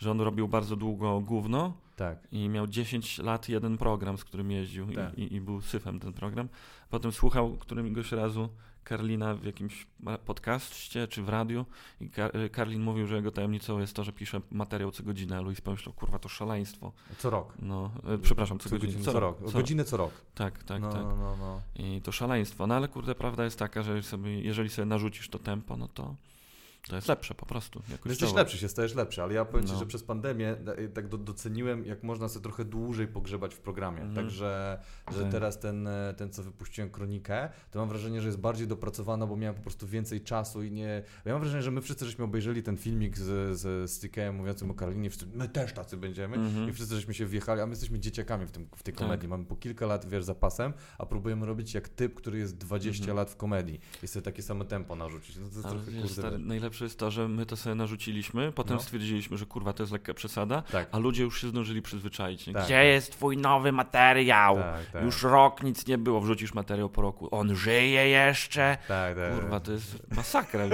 że on robił bardzo długo gówno Tak. i miał 10 lat jeden program, z którym jeździł Tak. i, i, i był syfem ten program. Potem słuchał któregoś razu Karlina w jakimś podcaście czy w radiu i Ka- Karlin mówił, że jego tajemnicą jest to, że pisze materiał co godzinę, a Luis pomyślał, kurwa, to szaleństwo. Co rok. No, e, przepraszam, co, godzinę. Co, rok. Co, Godzinę co rok. Tak, tak, no, tak. no, no, no. I to szaleństwo. No ale kurde, prawda jest taka, że sobie, jeżeli sobie narzucisz to tempo, no to to jest lepsze po prostu. Jesteś lepszy, się stajesz lepszy, ale ja powiem Ci, No. że przez pandemię e, tak do, doceniłem, jak można sobie trochę dłużej pogrzebać w programie. Mhm. Także, że Tak. teraz ten, e, ten, co wypuściłem, kronikę, to mam wrażenie, że jest bardziej dopracowana, bo miałem po prostu więcej czasu i nie... Ja mam wrażenie, że my wszyscy żeśmy obejrzeli ten filmik z, z Stickiem mówiącym o Karolinie, wszyscy, my też tacy będziemy Mhm. i wszyscy żeśmy się wjechali, a my jesteśmy dzieciakami w, tym, w tej Tak. komedii. Mamy po kilka lat, wiesz, zapasem, a próbujemy robić jak typ, który jest 20 Mhm. lat w komedii i sobie takie samo tempo narzucić. No to jest Ale trochę, wiesz, kurde... najlepsze jest to, że my to sobie narzuciliśmy, potem No. stwierdziliśmy, że kurwa, to jest lekka przesada, Tak. a ludzie już się zdążyli przyzwyczaić. nie? Tak. Gdzie jest twój nowy materiał? Tak, tak. Już rok nic nie było, wrzucisz materiał po roku. On żyje jeszcze? Tak, tak. Kurwa, to jest masakra.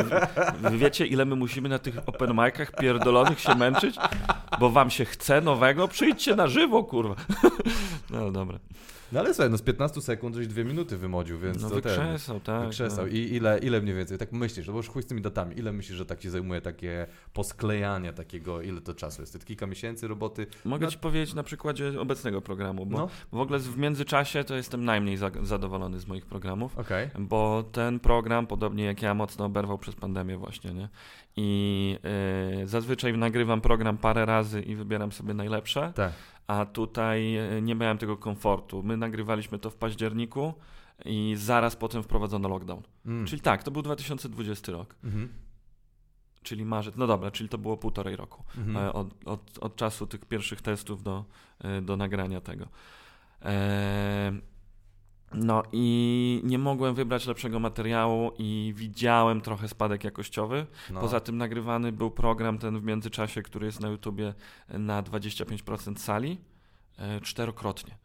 Wy wiecie, ile my musimy na tych open micach pierdolonych się męczyć? Bo wam się chce nowego? Przyjdźcie na żywo, kurwa. No dobra. No ale słuchaj, no z 15 sekund żeś dwie minuty wymodził, więc No to ten... wykrzesał, tak. Wykrzesał. No. I ile, ile mniej więcej, tak myślisz, no bo już chuj z tymi datami, ile myślisz, że tak ci zajmuje takie posklejanie takiego, ile to czasu jest? To kilka miesięcy roboty? Mogę No- ci powiedzieć na przykładzie obecnego programu, bo No, w ogóle w międzyczasie to jestem najmniej za zadowolony z moich programów. okej. Bo ten program, podobnie jak ja, mocno oberwał przez pandemię właśnie, nie? I y, zazwyczaj nagrywam program parę razy i wybieram sobie najlepsze, Tak. A tutaj y, nie miałem tego komfortu. My nagrywaliśmy to w październiku i zaraz potem wprowadzono lockdown. Mm. Czyli tak, to był 2020 rok, Mhm. czyli marzec, no dobra, czyli to było półtorej roku. Mhm. e, od, od, od czasu tych pierwszych testów do, e, do nagrania tego. E, no i nie mogłem wybrać lepszego materiału i widziałem trochę spadek jakościowy. No. Poza tym nagrywany był program ten w międzyczasie, który jest na YouTubie na 25% sali e, czterokrotnie.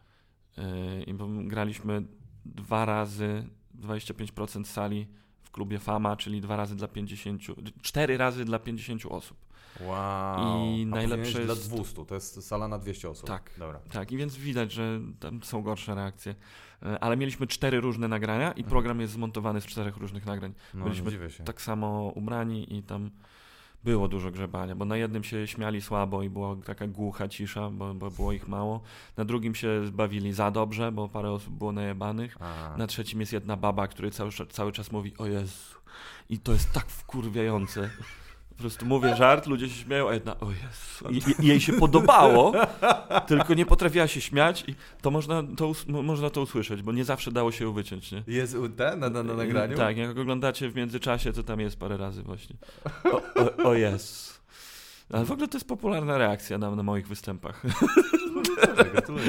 E, I graliśmy dwa razy 25% sali w klubie Fama, czyli dwa razy dla 50, cztery razy dla 50 osób. Wow. I A najlepsze jest- dla 200, to jest sala na 200 osób. Tak. Dobra. Tak, i więc widać, że tam są gorsze reakcje. E, Ale mieliśmy cztery różne nagrania i Mhm. program jest zmontowany z czterech różnych nagrań. No, Byliśmy dziwię się. Tak samo ubrani i tam było dużo grzebania, bo na jednym się śmiali słabo i była taka głucha cisza, bo, bo było ich mało. Na drugim się zbawili za dobrze, bo parę osób było najebanych. A. Na trzecim jest jedna baba, która cały, cały czas mówi o Jezu. I to jest tak wkurwiające. Po prostu mówię żart, ludzie się śmieją, a jedna o Jezu. I, i, jej się podobało, tylko nie potrafiła się śmiać i to można to, można to usłyszeć, bo nie zawsze dało się ją wyciąć, nie? Jest ten na, na, na nagraniu? Tak, jak oglądacie w międzyczasie, to tam jest parę razy właśnie. O, o, o Jezu. Ale w ogóle to jest popularna reakcja na, na moich występach. Gratuluję, gratuluję.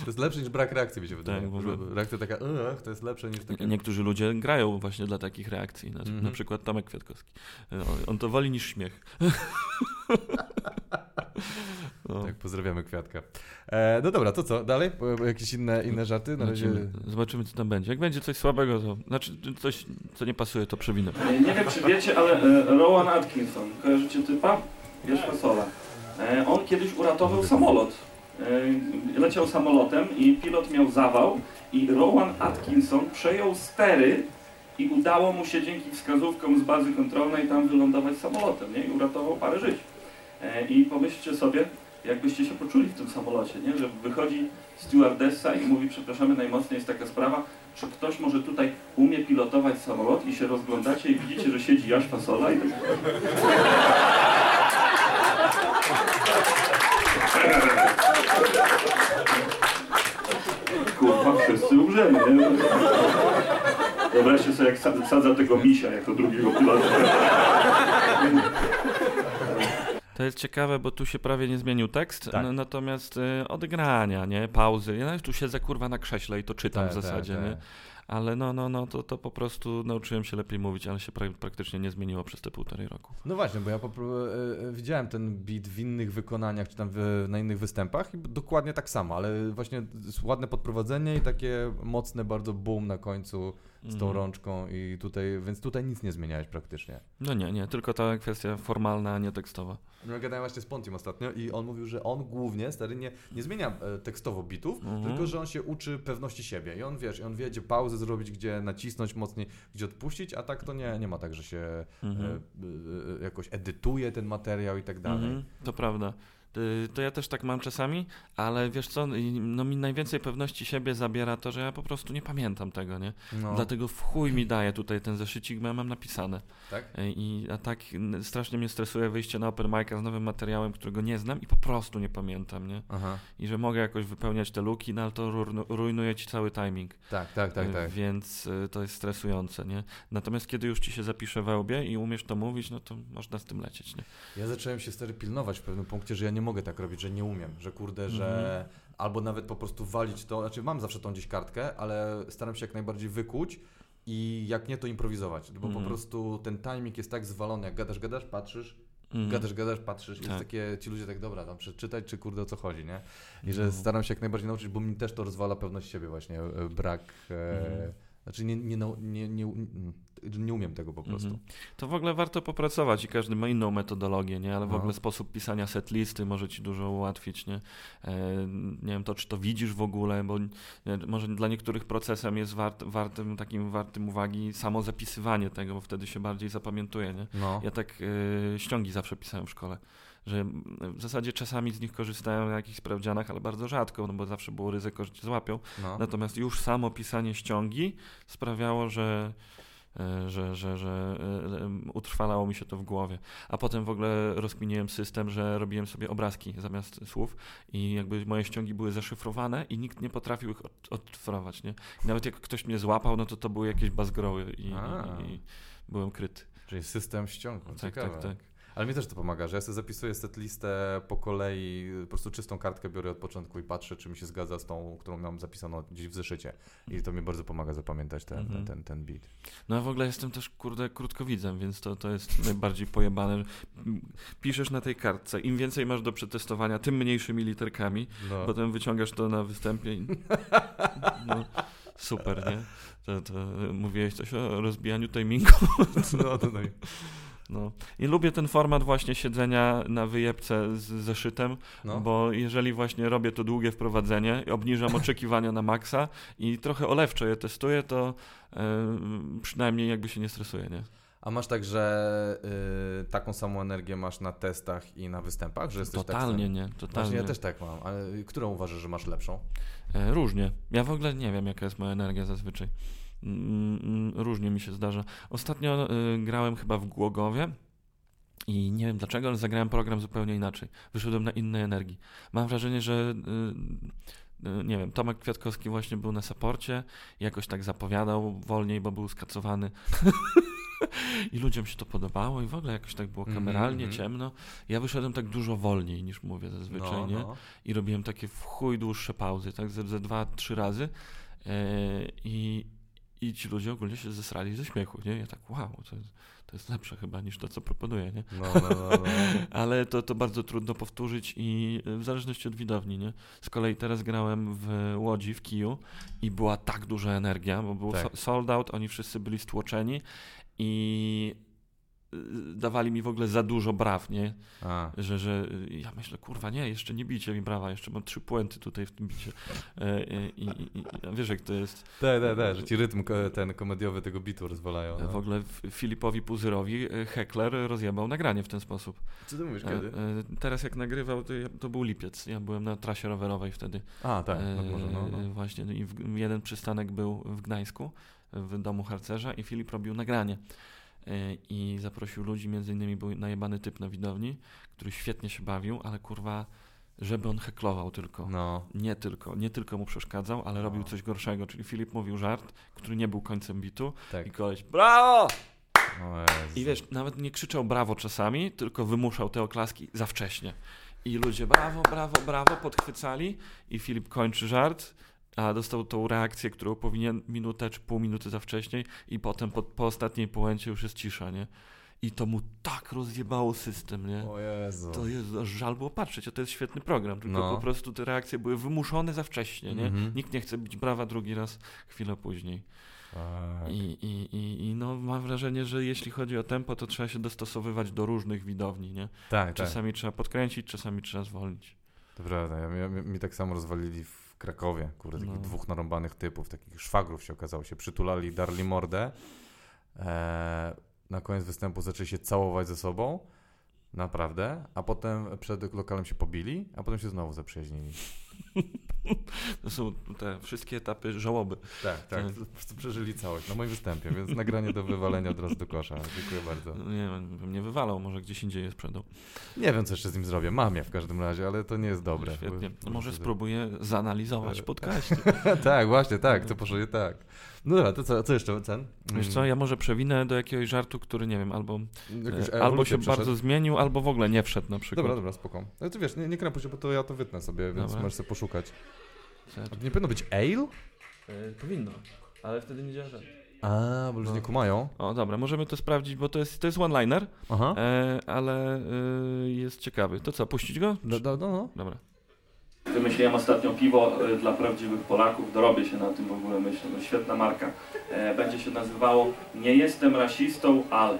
To jest lepsze niż brak reakcji, mi się wydaje. Tak. Reakcja taka, ech, to jest lepsze niż takie... Niektórzy ludzie grają właśnie dla takich reakcji. Na, Mhm. na przykład Tomek Kwiatkowski. On, on to woli niż śmiech. No. Tak, pozdrawiamy Kwiatka. E, no dobra, to co? Dalej? Jakieś inne, inne żarty? Na razie... Zobaczymy, co tam będzie. Jak będzie coś słabego, to znaczy coś, co nie pasuje, to przewinę. Nie wiem, czy wiecie, ale e, Rowan Atkinson, kojarzycie typa? Wiesz fasola. E, On kiedyś uratował samolot. E, leciał samolotem i pilot miał zawał i Rowan Atkinson przejął stery i udało mu się dzięki wskazówkom z bazy kontrolnej tam wylądować samolotem, nie? I uratował parę żyć. E, I pomyślcie sobie, jakbyście się poczuli w tym samolocie, nie? Że wychodzi stewardessa i mówi, przepraszamy, najmocniej jest taka sprawa, czy ktoś może tutaj umie pilotować samolot i się rozglądacie i widzicie, że siedzi Jaś Fasola i tak... Kurwa, wszyscy umrzemy, nie? Wyobraźcie sobie, jak sa- sadza tego misia jako drugiego pilota. To jest ciekawe, bo tu się prawie nie zmienił tekst, Tak. natomiast y, odegrania, nie, pauzy. Ja nawet tu siedzę kurwa na krześle i to czytam Tak, w zasadzie, tak, nie? Ale no, no, no, to, to po prostu nauczyłem się lepiej mówić, ale się pra- praktycznie nie zmieniło przez te półtorej roku. No właśnie, bo ja e, e, widziałem ten beat w innych wykonaniach, czy tam w, na innych występach i dokładnie tak samo, ale właśnie ładne podprowadzenie i takie mocne bardzo boom na końcu z tą Mhm. rączką i tutaj, więc tutaj nic nie zmieniałeś praktycznie. No nie, nie, tylko ta kwestia formalna, a nie tekstowa. No, gadałem właśnie z Pontim ostatnio i on mówił, że on głównie, stary, nie, nie zmienia e, tekstowo bitów, Mhm. tylko że on się uczy pewności siebie i on, wiesz, i on wie, gdzie pauzę zrobić, gdzie nacisnąć mocniej, gdzie odpuścić, a tak to nie, nie ma tak, że się Mhm. e, e, jakoś edytuje ten materiał i tak dalej. Mhm, to prawda. Y, To ja też tak mam czasami, ale wiesz co, no mi najwięcej pewności siebie zabiera to, że ja po prostu nie pamiętam tego, nie? No, Dlatego w chuj mi daje tutaj ten zeszycik, bo ja mam napisane. tak? Y, I a tak strasznie mnie stresuje wyjście na open mic'a z nowym materiałem, którego nie znam i po prostu nie pamiętam, nie? Aha. I że mogę jakoś wypełniać te luki, no ale to rujnuje ci cały timing. Tak, tak, tak, Y, tak. Więc to jest stresujące, nie? Natomiast kiedy już ci się zapisze we łbie i umiesz to mówić, no to można z tym lecieć, nie? Ja zacząłem się stary pilnować w pewnym punkcie, że ja nie mogę tak robić, że nie umiem, że kurde, że Mhm. albo nawet po prostu walić to, znaczy mam zawsze tą gdzieś kartkę, ale staram się jak najbardziej wykuć i jak nie to improwizować, bo Mhm. po prostu ten timing jest tak zwalony, jak gadasz, gadasz, patrzysz, Mhm. gadasz, gadasz, patrzysz Tak. jest takie, ci ludzie tak, dobra, tam przeczytać, czy kurde o co chodzi, nie? I że No. staram się jak najbardziej nauczyć, bo mi też to rozwala pewność siebie właśnie, e, brak, e, Mhm. Znaczy nie, nie, nau- nie, nie, nie, nie umiem tego po prostu. Mhm. To w ogóle warto popracować i każdy ma inną metodologię, nie? Ale w No. ogóle sposób pisania setlisty może ci dużo ułatwić, nie? E, nie wiem, to czy to widzisz w ogóle, bo nie, może dla niektórych procesem jest wart, wartym, takim wartym uwagi samo zapisywanie tego, bo wtedy się bardziej zapamiętuje, nie? No. Ja tak e, ściągi zawsze pisałem w szkole. Że w zasadzie czasami z nich korzystałem na jakichś sprawdzianach, ale bardzo rzadko, no bo zawsze było ryzyko, że cię złapią. no. Natomiast już samo pisanie ściągi sprawiało, że, e, że, że, że e, utrwalało mi się to w głowie. A potem w ogóle rozkminiłem system, że robiłem sobie obrazki zamiast słów i jakby moje ściągi były zaszyfrowane i nikt nie potrafił ich od, odcyfrować, nie? I nawet jak ktoś mnie złapał, no to to były jakieś bazgroły i, i, i byłem kryty. Czyli system ściągu, Tak, ciekawe. tak, tak. Ale mi też to pomaga, że ja sobie zapisuję setlistę po kolei, po prostu czystą kartkę biorę od początku i patrzę, czy mi się zgadza z tą, którą mam zapisaną gdzieś w zeszycie. I to mi bardzo pomaga zapamiętać ten, Mhm. ten, ten beat. No a w ogóle jestem też, kurde, krótkowidzem, więc to, to jest najbardziej pojebane. Piszesz na tej kartce, im więcej masz do przetestowania, tym mniejszymi literkami, No. potem wyciągasz to na występie i... No, super, nie? To, to mówiłeś coś o rozbijaniu timingu. no, to no. I- No. I lubię ten format właśnie siedzenia na wyjebce z zeszytem, no. bo jeżeli właśnie robię to długie wprowadzenie, obniżam oczekiwania na maksa i trochę olewczo je testuję, to e, przynajmniej jakby się nie stresuję, nie? A masz tak, że y, taką samą energię masz na testach i na występach, że jesteś Totalnie tak nie, totalnie. ja też tak mam, ale którą uważasz, że masz lepszą? E, Różnie. Ja w ogóle nie wiem, jaka jest moja energia zazwyczaj. Mm, mm, Różnie mi się zdarza. Ostatnio y, grałem chyba w Głogowie i nie wiem dlaczego, ale zagrałem program zupełnie inaczej. Wyszedłem na innej energii. Mam wrażenie, że y, y, nie wiem, Tomek Kwiatkowski właśnie był na saporcie i jakoś tak zapowiadał wolniej, bo był skacowany. I ludziom się to podobało i w ogóle jakoś tak było kameralnie, mhm. ciemno. Ja wyszedłem tak dużo wolniej niż mówię zazwyczaj, no, nie? no. i robiłem takie w chuj dłuższe pauzy, tak ze, ze dwa, trzy razy e, i, i ci ludzie ogólnie się zesrali ze śmiechu, nie? Ja tak, wow, to jest, to jest lepsze chyba niż to, co proponuję, nie? No, no, no, no. Ale to, to bardzo trudno powtórzyć i e, w zależności od widowni, nie? Z kolei teraz grałem w Łodzi, w Kiju i była tak duża energia, bo był Tak. so- sold out, oni wszyscy byli stłoczeni i dawali mi w ogóle za dużo braw, nie? A. Że, że y, ja myślę, kurwa, nie, jeszcze nie bicie mi brawa, jeszcze mam trzy puenty tutaj w tym bicie. E, I, i, i wiesz, jak to jest. Tak, tak, tak, że ci rytm ten komediowy tego bitu rozwalają. No. W ogóle Filipowi Puzyrowi e, Heckler rozjebał nagranie w ten sposób. Co ty mówisz, E, kiedy? e, Teraz jak nagrywał, to, ja, to był lipiec. Ja byłem na trasie rowerowej wtedy. A, tak, no E, może, no. no. Właśnie, no i w, jeden przystanek był w Gdańsku, w domu harcerza i Filip robił nagranie. E, I zaprosił ludzi, między innymi był najebany typ na widowni, który świetnie się bawił, ale kurwa, żeby on heklował tylko. No. Nie tylko, nie tylko mu przeszkadzał, ale robił coś gorszego, czyli Filip mówił żart, który nie był końcem bitu Tak. i koleś brawo! I wiesz, nawet nie krzyczał brawo czasami, tylko wymuszał te oklaski za wcześnie. I ludzie brawo, brawo, brawo podchwycali i Filip kończy żart, a dostał tą reakcję, którą powinien minutę czy pół minuty za wcześniej i potem po, po ostatniej połęcie już jest cisza, nie? I to mu tak rozjebało system, nie? O Jezu. To jest aż żal było patrzeć, a to jest świetny program, tylko No. po prostu te reakcje były wymuszone za wcześnie, nie? Mhm. Nikt nie chce bić brawa drugi raz chwilę później. Tak. I, i, i, I no mam wrażenie, że jeśli chodzi o tempo, to trzeba się dostosowywać do różnych widowni, nie? Tak, tak. Czasami trzeba podkręcić, czasami trzeba zwolnić. To prawda, ja, ja, mi tak samo rozwalili w Krakowie, kurde, takich No. dwóch narąbanych typów, takich szwagrów się okazało, się przytulali, darli mordę, eee, na koniec występu zaczęli się całować ze sobą, naprawdę, a potem przed lokalem się pobili, a potem się znowu zaprzyjaźnili. To są te wszystkie etapy żałoby. Tak, tak, przeżyli całość na moim występie, więc nagranie do wywalenia od razu do kosza, dziękuję bardzo. Nie wiem, bym nie wywalał, może gdzieś indziej je sprzedał. Nie wiem, co jeszcze z nim zrobię, mam je w każdym razie, ale to nie jest dobre. Świetnie. Bo- może spróbuję zanalizować podcast. tak, właśnie, tak, to poszło tak. No dobra, to co, co jeszcze, Cen? Wiesz co, ja może przewinę do jakiegoś żartu, który nie wiem, albo, e, albo się przeszedł? bardzo zmienił, albo w ogóle nie wszedł na przykład. Dobra, dobra, spoko. Ale ty wiesz, nie, nie krępuj się, bo to ja to wytnę sobie, więc Dobra. możesz sobie poszukać. Dobra. A to nie powinno być ale? E, powinno, ale wtedy nie działa żart. A, bo ludzie No. nie kumają. O, dobra, możemy to sprawdzić, bo to jest, to jest one-liner, e, ale e, jest ciekawy. To co, puścić go? No, no, no, no. Dobra. Wymyśliłem ostatnio piwo e, dla prawdziwych Polaków, dorobię się na tym w ogóle, myślę, no świetna marka. E, Będzie się nazywało Nie jestem rasistą, ale.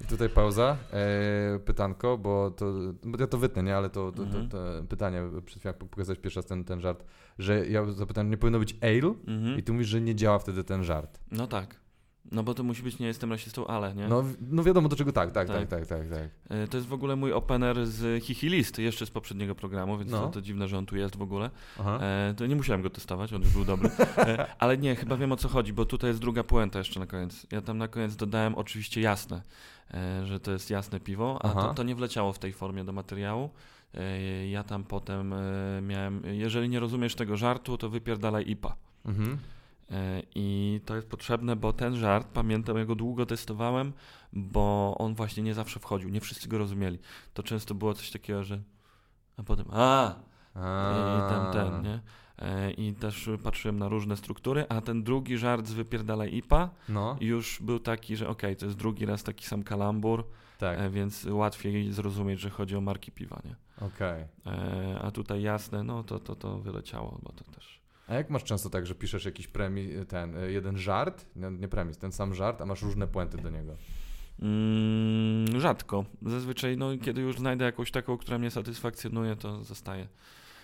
I tutaj pauza, e, pytanko, bo to, bo ja to wytnę, nie, ale to, to, Mhm. to, to pytanie, przed chwilą jak pokazać pierwszy raz ten, ten żart, że ja zapytałem, nie powinno być ale Mhm. i ty mówisz, że nie działa wtedy ten żart. No tak. No bo to musi być nie jestem rasistą, ale, nie? No, no wiadomo do czego tak, tak, tak, Tak. tak, tak, tak. E, To jest w ogóle mój opener z Hihi List, jeszcze z poprzedniego programu, więc No. to, to dziwne, że on tu jest w ogóle. E, to nie musiałem go testować, on już był dobry. E, ale nie, chyba wiem o co chodzi, bo tutaj jest druga puenta jeszcze na koniec. Ja tam na koniec dodałem oczywiście jasne, e, że to jest jasne piwo, a to, to nie wleciało w tej formie do materiału. E, ja tam potem e, miałem, jeżeli nie rozumiesz tego żartu, to wypierdalaj IPA. Mhm. E, I to jest potrzebne, bo ten żart, pamiętam, ja go długo testowałem, bo on właśnie nie zawsze wchodził, nie wszyscy go rozumieli. To często było coś takiego, że a potem a i ten, ten, nie? E, I też patrzyłem na różne struktury, a ten drugi żart z wypierdalaj IPA No, już był taki, że okej, to jest drugi raz taki sam kalambur, tak, e, więc łatwiej zrozumieć, że chodzi o marki piwa, nie? okej. E, a tutaj jasne, no to, to, to wyleciało, bo to też... A jak masz często tak, że piszesz jakiś premi, ten, y, jeden żart, nie, nie premis, ten sam żart, a masz różne puenty do niego? Mm, rzadko. Zazwyczaj, no, kiedy już znajdę jakąś taką, która mnie satysfakcjonuje, to zostaje.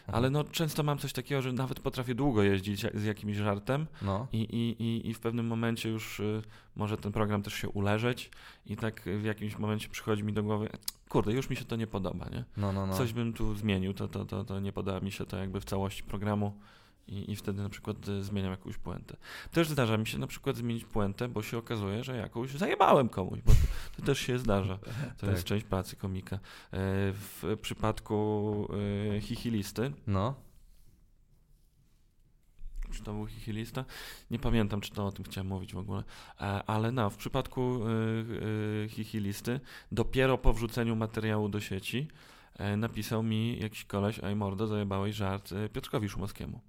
Ale no, często mam coś takiego, że nawet potrafię długo jeździć z jakimś żartem No, i, i, i, i w pewnym momencie już y, może ten program też się uleżeć i tak w jakimś momencie przychodzi mi do głowy, kurde, już mi się to nie podoba, nie? no, no. no. Coś bym tu zmienił, to, to, to, to nie podoba mi się to jakby w całości programu i, i wtedy na przykład y, zmieniam jakąś puentę. Też zdarza mi się na przykład zmienić puentę, bo się okazuje, że jakąś zajebałem komuś, bo to, to też się zdarza. To Tak. jest część pracy komika. E, W przypadku e, Hihilisty, No, czy to był Hihilista? Nie pamiętam, czy to o tym chciałem mówić w ogóle. E, Ale no, w przypadku e, e, Hihilisty, dopiero po wrzuceniu materiału do sieci e, napisał mi jakiś koleś, ej mordo, zajebałeś żart e, Piotrkowi Szumowskiemu.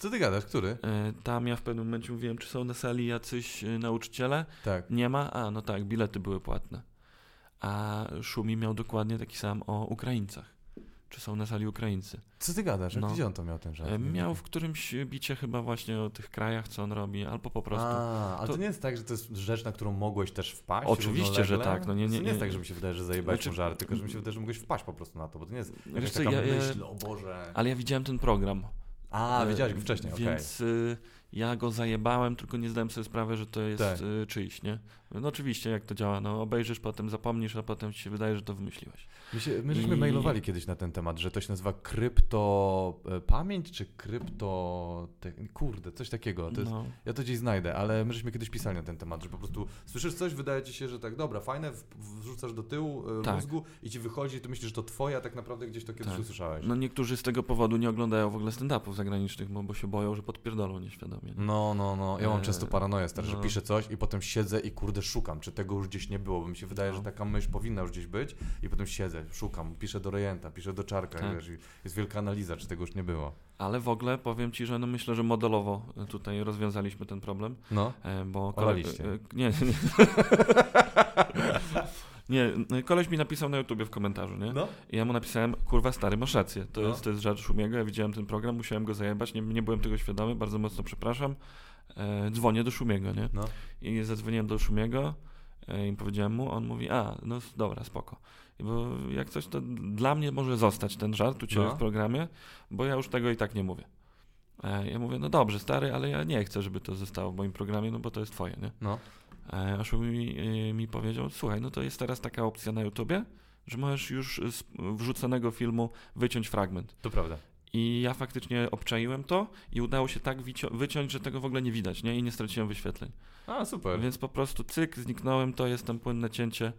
Co ty gadasz, który? E, Tam ja w pewnym momencie mówiłem, czy są na sali jacyś e, nauczyciele. Tak. Nie ma? A, no tak, bilety były płatne. A Szumi miał dokładnie taki sam o Ukraińcach. czy są na sali Ukraińcy. Co ty gadasz? No. Gdzie on to miał ten żart? E, Miał w którymś bicie chyba właśnie o tych krajach, co on robi, albo po prostu. A, ale to... To- nie jest tak, że to jest rzecz, na którą mogłeś też wpaść? Oczywiście, że tak, no nie- nie- to nie jest nie- tak, że mi się wydaje, że zajebałeś Znaczy- żart, tylko że mi się wydaje, że mogłeś wpaść po prostu na to, bo to nie jest Wiesz taka ja- myśl, o Boże. Ale ja widziałem ten program. A, E, wiedziałeś go wcześniej, okej. Więc y, ja go zajebałem, tylko nie zdałem sobie sprawy, że to jest Tak. y, czyjś, nie? No oczywiście, jak to działa, no obejrzysz, potem zapomnisz, a potem ci się wydaje, że to wymyśliłeś. My, się, my żeśmy I- mailowali kiedyś na ten temat, że to się nazywa krypto e, pamięć, czy krypto... Kurde, coś takiego. To jest, No. Ja to gdzieś znajdę, ale my żeśmy kiedyś pisali na ten temat, że po prostu słyszysz coś, wydaje ci się, że tak, dobra, fajne, wrzucasz do tyłu e, Tak. mózgu i ci wychodzi, ty myślisz, że to twoje, a tak naprawdę gdzieś to kiedyś Tak. usłyszałeś. no niektórzy z tego powodu nie oglądają w ogóle stand-upów zagranicznych, bo, bo się boją, że podpierdolą nieświadomie. Nie? No, no, no. Ja mam Eee, często paranoję stary, że no. piszę coś i potem siedzę i kurde szukam, czy tego już gdzieś nie było, bo mi się wydaje, No. że taka myśl powinna już gdzieś być i potem siedzę, szukam, piszę do rejenta, piszę do czarka Tak. wiesz, jest wielka analiza, czy tego już nie było. Ale w ogóle powiem ci, że no myślę, że modelowo tutaj rozwiązaliśmy ten problem, No. e, bo... Olaliście. e, Nie, nie. Nie, no, koleś mi napisał na YouTubie w komentarzu, nie? No. I ja mu napisałem, kurwa stary, masz rację, to, No. jest, to jest żart Szumiego, ja widziałem ten program, musiałem go zajebać, nie, nie byłem tego świadomy, bardzo mocno przepraszam. E, dzwonię do Szumiego, nie? No. I zadzwoniłem do Szumiego e, i powiedziałem mu, on mówi, a, no dobra, spoko. I Bo jak coś, to dla mnie może zostać ten żart u Ciebie No. w programie, bo ja już tego i tak nie mówię. E, ja mówię, no dobrze stary, ale ja nie chcę, żeby to zostało w moim programie, no bo to jest Twoje, nie? No. E, A Szumi mi, e, mi powiedział, słuchaj, no to jest teraz taka opcja na YouTubie, że możesz już z wrzuconego filmu wyciąć fragment. To prawda. I ja faktycznie obczaiłem to i udało się tak wyciąć, że tego w ogóle nie widać, nie? I nie straciłem wyświetleń. A, super. Więc po prostu cyk, zniknąłem, to jest tam płynne cięcie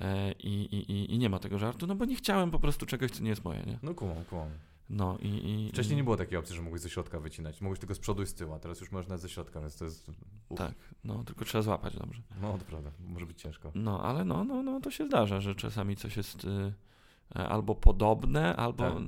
e, i, i, i, i nie ma tego żartu, no bo nie chciałem po prostu czegoś, co nie jest moje, nie? No kumam, kumam. No i... i Wcześniej i, nie było takiej opcji, że mogłeś ze środka wycinać. Mogłeś tylko z przodu i z tyłu, a teraz już nawet ze środka, więc to jest... Uf. Tak, no tylko trzeba złapać dobrze. No, to prawda. Może być ciężko. No, ale no, no, no to się zdarza, że czasami coś jest y, e, albo podobne, albo... Tak.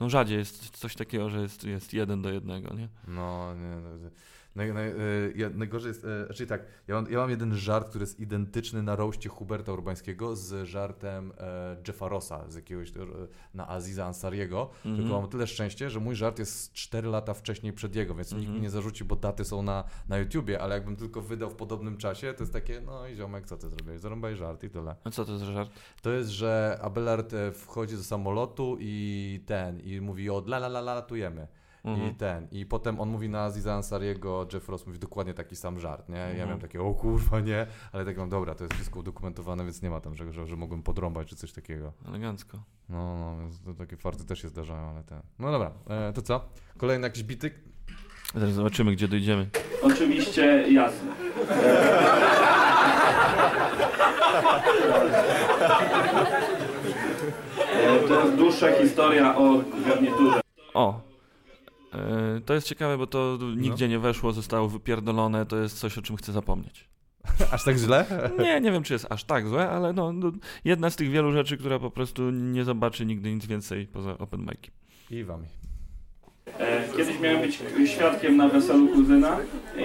No rzadziej jest coś takiego, że jest, jest jeden do jednego, nie? No, nie. no, Naj, naj, e, ja, najgorzej jest, e, czyli tak, ja mam, ja mam jeden żart, który jest identyczny na roście Huberta Urbańskiego z żartem e, Jeffa Rossa z jakiegoś, e, na Aziza Ansariego, Mhm. tylko mam tyle szczęście, że mój żart jest 4 lata wcześniej przed jego, więc nikt Mhm. mi nie zarzuci, bo daty są na, na YouTubie, ale jakbym tylko wydał w podobnym czasie, to jest takie, no i ziomek, co ty zrobiłeś? Zarąbaj żart i tyle. A co to za żart? To jest, że Abelard wchodzi do samolotu i ten, i mówi o la la la la latujemy. I Mhm. ten, i potem on mówi na Aziza Ansariego, Jeff Ross mówi dokładnie taki sam żart, nie? Ja Mhm. miałem takie, o kurwa, nie? Ale tak mam, dobra, to jest wszystko udokumentowane, więc nie ma tam, że, że, że mogłem podrąbać czy coś takiego. Elegancko. No, no, więc to takie farty też się zdarzają, ale ten. No dobra, e, to co? Kolejny jakiś bityk? Zaraz zobaczymy, gdzie dojdziemy. Oczywiście jasne. E, To jest dłuższa historia o garniturze. O! E, to jest ciekawe, bo to nigdzie nie weszło, zostało wypierdolone, to jest coś, o czym chcę zapomnieć. Aż tak źle? Nie, nie wiem, czy jest aż tak złe, ale no, no, jedna z tych wielu rzeczy, która po prostu nie zobaczy nigdy nic więcej poza open mic'iem. I wami. E, Kiedyś miałem być świadkiem na weselu kuzyna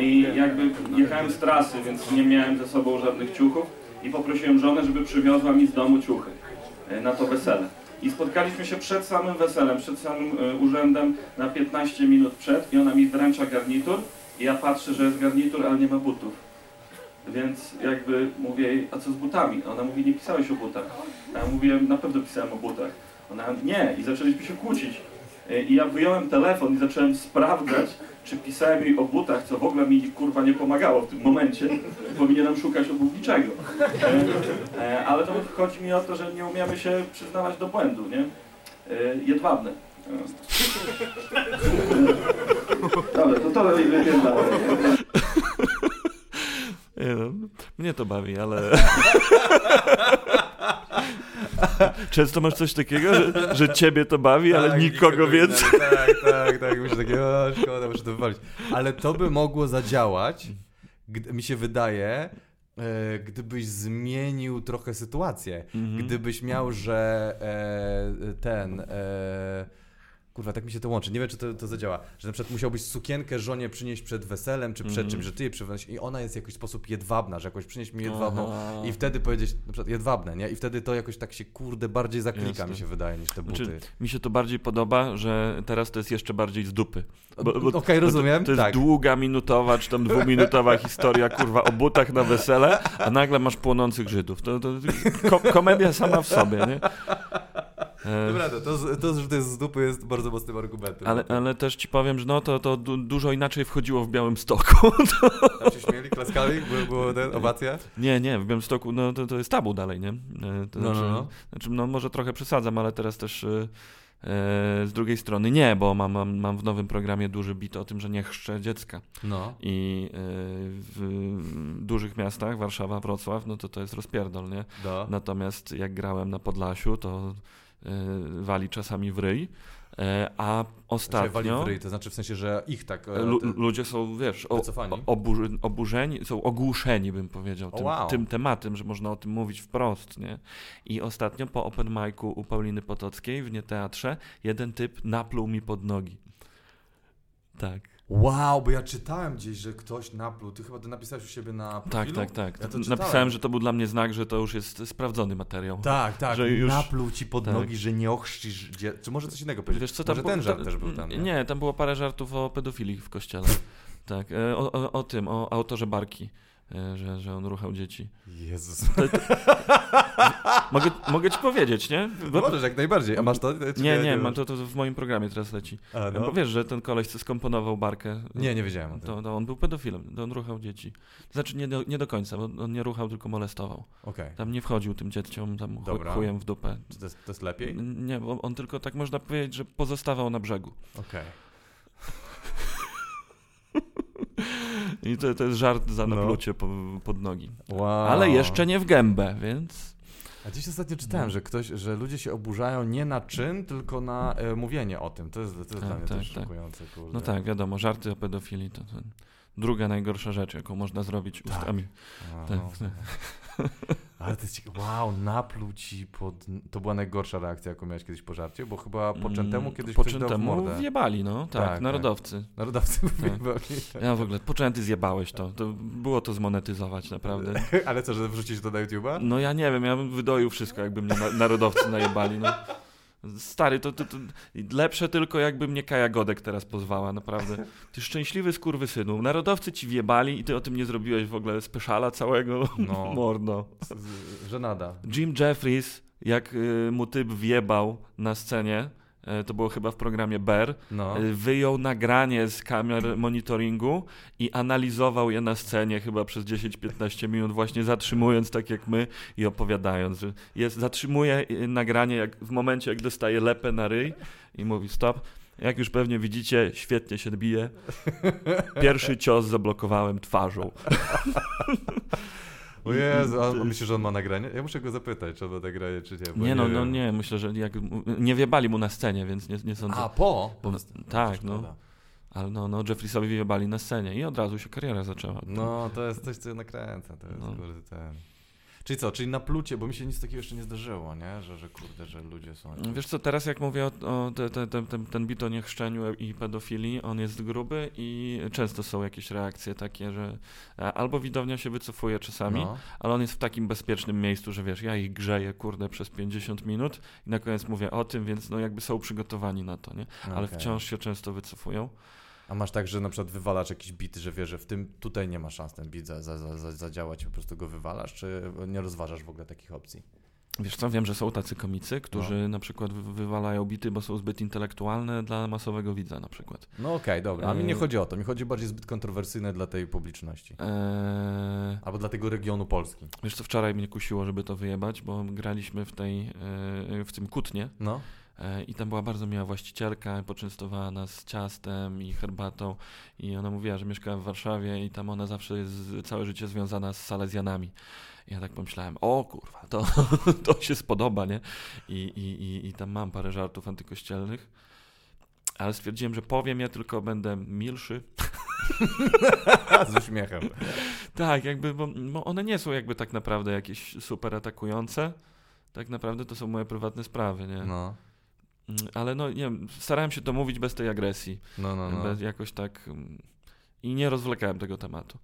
i jakby jechałem z trasy, więc nie miałem ze sobą żadnych ciuchów i poprosiłem żonę, żeby przywiozła mi z domu ciuchy e, na to wesele. I spotkaliśmy się przed samym weselem, przed samym e, urzędem na 15 minut przed i ona mi wręcza garnitur i ja patrzę, że jest garnitur, ale nie ma butów. Więc jakby mówię jej, a co z butami? Ona mówi, nie pisałeś o butach. A ja mówię, na pewno pisałem o butach. Ona, nie. I zaczęliśmy się kłócić. E, I ja wyjąłem telefon i zacząłem sprawdzać, czy pisałem jej o butach, co w ogóle mi kurwa nie pomagało w tym momencie. Powinienem szukać obuwniczego. E, e, ale to chodzi mi o to, że nie umiemy się przyznawać do błędu, nie? E, jedwabne. E. Dobra, to to wypierdalaj. Nie, no, mnie to bawi, ale... Często masz coś takiego, że, że ciebie to bawi, ale Tak, nikogo więcej. Tak, tak, tak. Myślę takie, o szkoda, muszę to wywalić. Ale to by mogło zadziałać, gdy, mi się wydaje, e, gdybyś zmienił trochę sytuację. Mhm. Gdybyś miał, że e, ten... E, Kurwa, tak mi się to łączy. Nie wiem, czy to, to zadziała. Że na przykład musiałbyś sukienkę żonie przynieść przed weselem, czy przed Mhm. czymś, że ty je przywozisz i ona jest w jakiś sposób jedwabna, że jakoś przynieś mi jedwabną Aha. i wtedy powiedzieć, na przykład jedwabne, nie? I wtedy to jakoś tak się, kurde, bardziej zaklika Jasne. mi się wydaje niż te buty. Znaczy, mi się to bardziej podoba, że teraz to jest jeszcze bardziej z dupy. Okej, bo rozumiem, To, to jest tak. długa, minutowa, czy tam dwuminutowa historia, kurwa, o butach na wesele, a nagle masz płonących Żydów. To, to ko komedia sama w sobie, nie? E, Dobra, to, to, to, że to jest z dupy jest bardzo mocnym argumentem. ale, ale też ci powiem, że no to, to du dużo inaczej wchodziło w Białym Stoku. Tam się śmieli, klaskali, było, było ten, owacja? Nie, nie, w Białymstoku no, to, to jest tabu dalej, nie? E, To No, no, znaczy, no. znaczy, no może trochę przesadzam, ale teraz też e, z drugiej strony nie, bo mam, mam, mam w nowym programie duży bit o tym, że nie chrzczę dziecka. No. I w dużych miastach, Warszawa, Wrocław, no to to jest rozpierdol, nie? Do. Natomiast jak grałem na Podlasiu, to wali czasami w ryj, e, a Że wali ostatnio... w ryj, to znaczy w sensie, że ich tak... e, ludzie są, wiesz, o, oburzy, oburzeni, są ogłuszeni, bym powiedział, tym, wow. tym tematem, że można o tym mówić wprost, nie? I ostatnio po open micu u Pauliny Potockiej w nieteatrze jeden typ napluł mi pod nogi. Tak, Wow, bo ja czytałem gdzieś, że ktoś napluł. Ty chyba to napisałeś u siebie na tak, profilu? tak, tak. Ja to Napisałem, że to był dla mnie znak, że to już jest sprawdzony materiał. Tak, tak, Że już- napluł ci pod tak. nogi, że nie ochrzcisz dzie... Czy może coś innego powiedzieć? Wiesz co, tam może ten żart też był tam, nie? Nie, tam było parę żartów o pedofilii w kościele. tak, e, o, o, o tym, o autorze barki, że, że on ruchał dzieci. Jezus. Mogę, mogę ci powiedzieć, nie? Bo- Możesz jak najbardziej. A masz to? Czy Nie, nie, masz? mam to, to w moim programie teraz leci. A, Bo no. wiesz, że ten koleś, co skomponował barkę, Nie, nie wiedziałem o tym. to, to on był pedofilem, to on ruchał dzieci. Znaczy nie do, nie do końca, bo on nie ruchał, tylko molestował. Okej. Tam nie wchodził tym dzieciom, tam Dobra. chujem w dupę. Czy to jest, to jest lepiej? Nie, bo on tylko tak można powiedzieć, że pozostawał na brzegu. Okej. I to, to jest żart za No. naplucie po, pod nogi. Wow. Ale jeszcze nie w gębę, więc... A dziś ostatnio czytałem, No. że ktoś, że ludzie się oburzają nie na czyn, tylko na e, mówienie o tym. To jest, to jest Tak, dla mnie tak, też tak. szokujące, kurde. No tak, wiadomo, żarty o pedofilii to, to druga najgorsza rzecz, jaką można zrobić Tak. ustami. Tak, no. tak. Ale to jest ciekawe. Wow, napluł ci pod... To była najgorsza reakcja, jaką miałeś kiedyś po żarcie, bo chyba poczętemu kiedyś ktoś dał Poczętemu mordę. wjebali, no, tak, Tak, narodowcy. Narodowcy Tak. wyjebali. Ja w ogóle, poczęty zjebałeś to, to było to zmonetyzować, naprawdę. Ale co, że wrzucić to na YouTube'a? No ja nie wiem, ja bym wydoił wszystko, jakby mnie na, narodowcy najebali, no. Stary, to, to, to lepsze tylko jakby mnie Kaja Godek teraz pozwała, naprawdę. Ty szczęśliwy skurwysynu. Narodowcy ci wjebali i ty o tym nie zrobiłeś w ogóle speszala całego. No. Z- Żenada. Jim Jeffries, jak y, mu typ wjebał na scenie, to było chyba w programie Bear, No. y, wyjął nagranie z kamer monitoringu i analizował je na scenie chyba przez 10-15 minut, właśnie zatrzymując tak jak my i opowiadając, że jest, zatrzymuje y, nagranie jak, w momencie, jak dostaje lepę na ryj i mówi stop. Jak już pewnie widzicie, świetnie się bije. Pierwszy cios zablokowałem twarzą. O Jezu, a myślisz, że on ma nagranie? Ja muszę go zapytać, czy on ma nagranie, czy nie. bo Nie no, no wiem. nie, myślę, że jak, nie wiebali mu na scenie, więc nie, nie sądzę. A, po? Bo- No, tak, szkoda. no. Ale no, no Jeffreysowi wyjebali na scenie i od razu się kariera zaczęła. No, to jest coś, co nakręca, to jest No. kurde ten... Czyli co, czyli na plucie, bo mi się nic takiego jeszcze nie zdarzyło, nie? Że, że kurde, że ludzie są... Wiesz co, teraz jak mówię o, o te, te, te, ten, ten bit o niechrzczeniu i pedofilii, on jest gruby i często są jakieś reakcje takie, że e, albo widownia się wycofuje czasami, No. ale on jest w takim bezpiecznym miejscu, że wiesz, ja ich grzeję, kurde, przez 50 minut i na koniec mówię o tym, więc no jakby są przygotowani na to, nie? Ale Okej. wciąż się często wycofują. A masz tak, że na przykład wywalasz jakiś bit, że wiesz, że w tym tutaj nie ma szans ten bit za, za, za, za, zadziałać po prostu go wywalasz, czy nie rozważasz w ogóle takich opcji? Wiesz co, wiem, że są tacy komicy, którzy No. na przykład wy- wywalają bity, bo są zbyt intelektualne dla masowego widza na przykład. No okej, dobra. A mi nie Yy. chodzi o to. Mi chodzi bardziej zbyt kontrowersyjne dla tej publiczności. Eee, Albo dla tego regionu Polski. wiesz co, wczoraj mnie kusiło, żeby to wyjebać, bo graliśmy w tej, e, w tym Kutnie No. E, i tam była bardzo miła właścicielka, poczęstowała nas ciastem i herbatą i ona mówiła, że mieszkała w Warszawie i tam ona zawsze jest całe życie związana z Salezjanami. I ja tak pomyślałem, o kurwa, to, to się spodoba, nie? I, i, i, I tam mam parę żartów antykościelnych, ale stwierdziłem, że powiem je, tylko będę milszy. Z uśmiechem. Tak, jakby, bo, bo one nie są jakby tak naprawdę jakieś super atakujące. Tak naprawdę to są moje prywatne sprawy, nie? No. Mm, Ale no, nie wiem, starałem się to mówić bez tej agresji. No, no, no. Bez, jakoś tak. mm, I nie rozwlekałem tego tematu.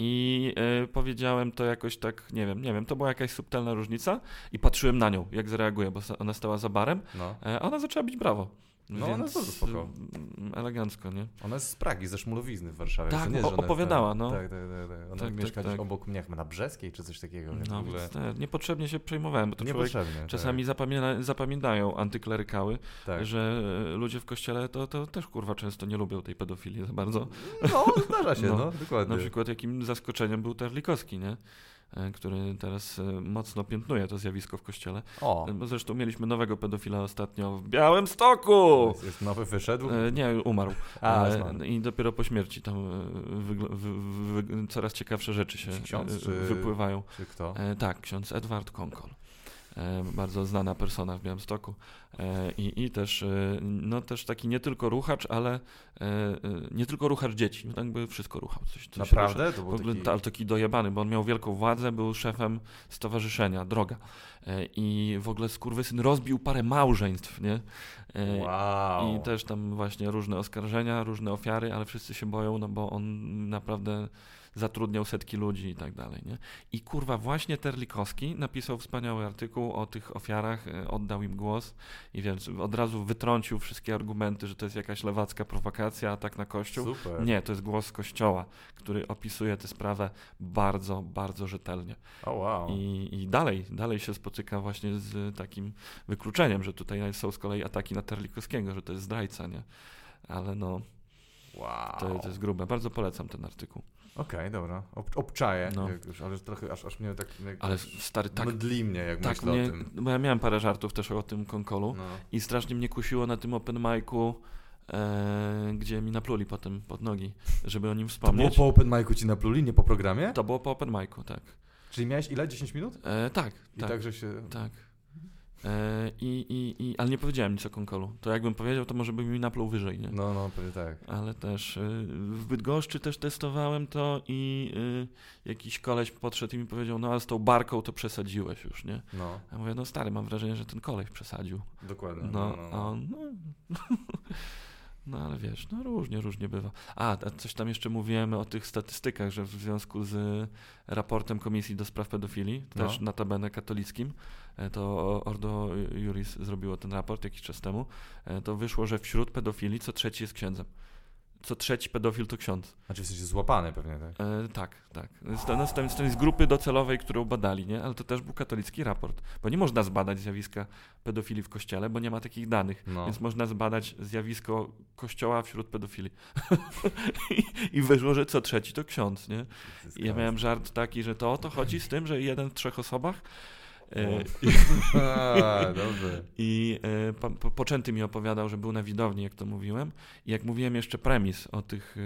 I e, powiedziałem to jakoś tak, nie wiem, nie wiem, to była jakaś subtelna różnica i patrzyłem na nią, jak zareaguje, bo ona stała za barem, no. e, a ona zaczęła bić brawo. No, ona Więc, bardzo spoko. mm, Elegancko, nie? Ona jest z Pragi, ze Szmulowizny w Warszawie. Tak, nie, ona jest opowiadała, no. Tak, tak, tak. tak. Ona Tak, mieszka tak, tak. obok mnie, na Brzeskiej czy coś takiego. No, ogóle e, niepotrzebnie się przejmowałem, bo to niepotrzebnie. czasami zapamięta, zapamiętają antyklerykały, tak. tak. że e, ludzie w kościele to, to też kurwa często nie lubią tej pedofilii za bardzo. No, zdarza się, No. no, dokładnie. Na przykład jakim zaskoczeniem był Terlikowski, nie? E, który teraz e, mocno piętnuje to zjawisko w kościele. O, E, Zresztą mieliśmy nowego pedofila ostatnio w Białym Stoku! jest, jest nowy wyszedł. Nie, umarł. A. I dopiero po śmierci tam coraz ciekawsze rzeczy się Ksiądz, czy- wypływają. Czy kto? Tak, ksiądz Edward Konkol. E, bardzo znana persona w Białymstoku. E, i, I też, e, no, też taki nie tylko ruchacz, ale nie tylko ruchacz dzieci. No, tak by wszystko ruchał. Coś, coś. Naprawdę? To W był ogóle taki... ta- ale taki dojebany, bo on miał wielką władzę, był szefem stowarzyszenia Droga. I w ogóle skurwysyn rozbił parę małżeństw, nie? Wow. I też tam właśnie różne oskarżenia, różne ofiary, ale wszyscy się boją, no bo on naprawdę zatrudniał setki ludzi i tak dalej, nie? I kurwa, właśnie Terlikowski napisał wspaniały artykuł o tych ofiarach, e, oddał im głos i więc od razu wytrącił wszystkie argumenty, że to jest jakaś lewacka prowokacja, atak na kościół. Super. Nie, to jest głos Kościoła, który opisuje tę sprawę bardzo, bardzo rzetelnie. O, wow. I, I dalej, dalej się spotyka właśnie z takim wykluczeniem, że tutaj są z kolei ataki na Terlikowskiego, że to jest zdrajca, nie? Ale no, wow. to, to jest grube. Bardzo polecam ten artykuł. Okej, dobra. Ob, obczaję, No. już, ale trochę aż, aż mnie tak... Ale stary, tak, Mdli mnie, jak tak myślę mnie, o tym. bo ja miałem parę żartów też o tym konkolu No. i strasznie mnie kusiło na tym open micu, e, gdzie mi napluli potem pod nogi, żeby o nim To było wspomnieć. po open micu ci napluli, nie po programie? To było po open micu, tak. Czyli miałeś ile? 10 minut? E, tak, I tak. tak, że się... Tak. E, i, i, i, ale nie powiedziałem nic o konkolu. To jakbym powiedział, to może by mi napluł wyżej, nie? No, no, pewnie tak. Ale też y, w Bydgoszczy też testowałem to i y, jakiś koleś podszedł i mi powiedział, no ale z tą barką to przesadziłeś już, nie? No, Ja mówię, no stary, mam wrażenie, że ten koleś przesadził. dokładnie. No, a on, no, no ale wiesz, no różnie, różnie bywa. A, coś tam jeszcze mówiłem o tych statystykach, że w związku z raportem Komisji do Spraw Pedofilii, No. też notabene katolickim, e, to Ordo Juris zrobiło ten raport jakiś czas temu, e, to wyszło, że wśród pedofili co trzeci jest księdzem. Co trzeci pedofil to ksiądz. Znaczy jesteś złapany pewnie, tak? E, tak, tak. No, z, z, z grupy docelowej, którą badali, nie? Ale to też był katolicki raport, bo nie można zbadać zjawiska pedofilii w kościele, bo nie ma takich danych. No. Więc można zbadać zjawisko kościoła wśród pedofili. I, I wyszło, że co trzeci to ksiądz, nie? I ja miałem żart taki, że to o to chodzi z tym, że jeden w trzech osobach. E, A, dobrze. I e, po, po, poczęty mi opowiadał, że był na widowni, jak to mówiłem. I jak mówiłem jeszcze premis o tych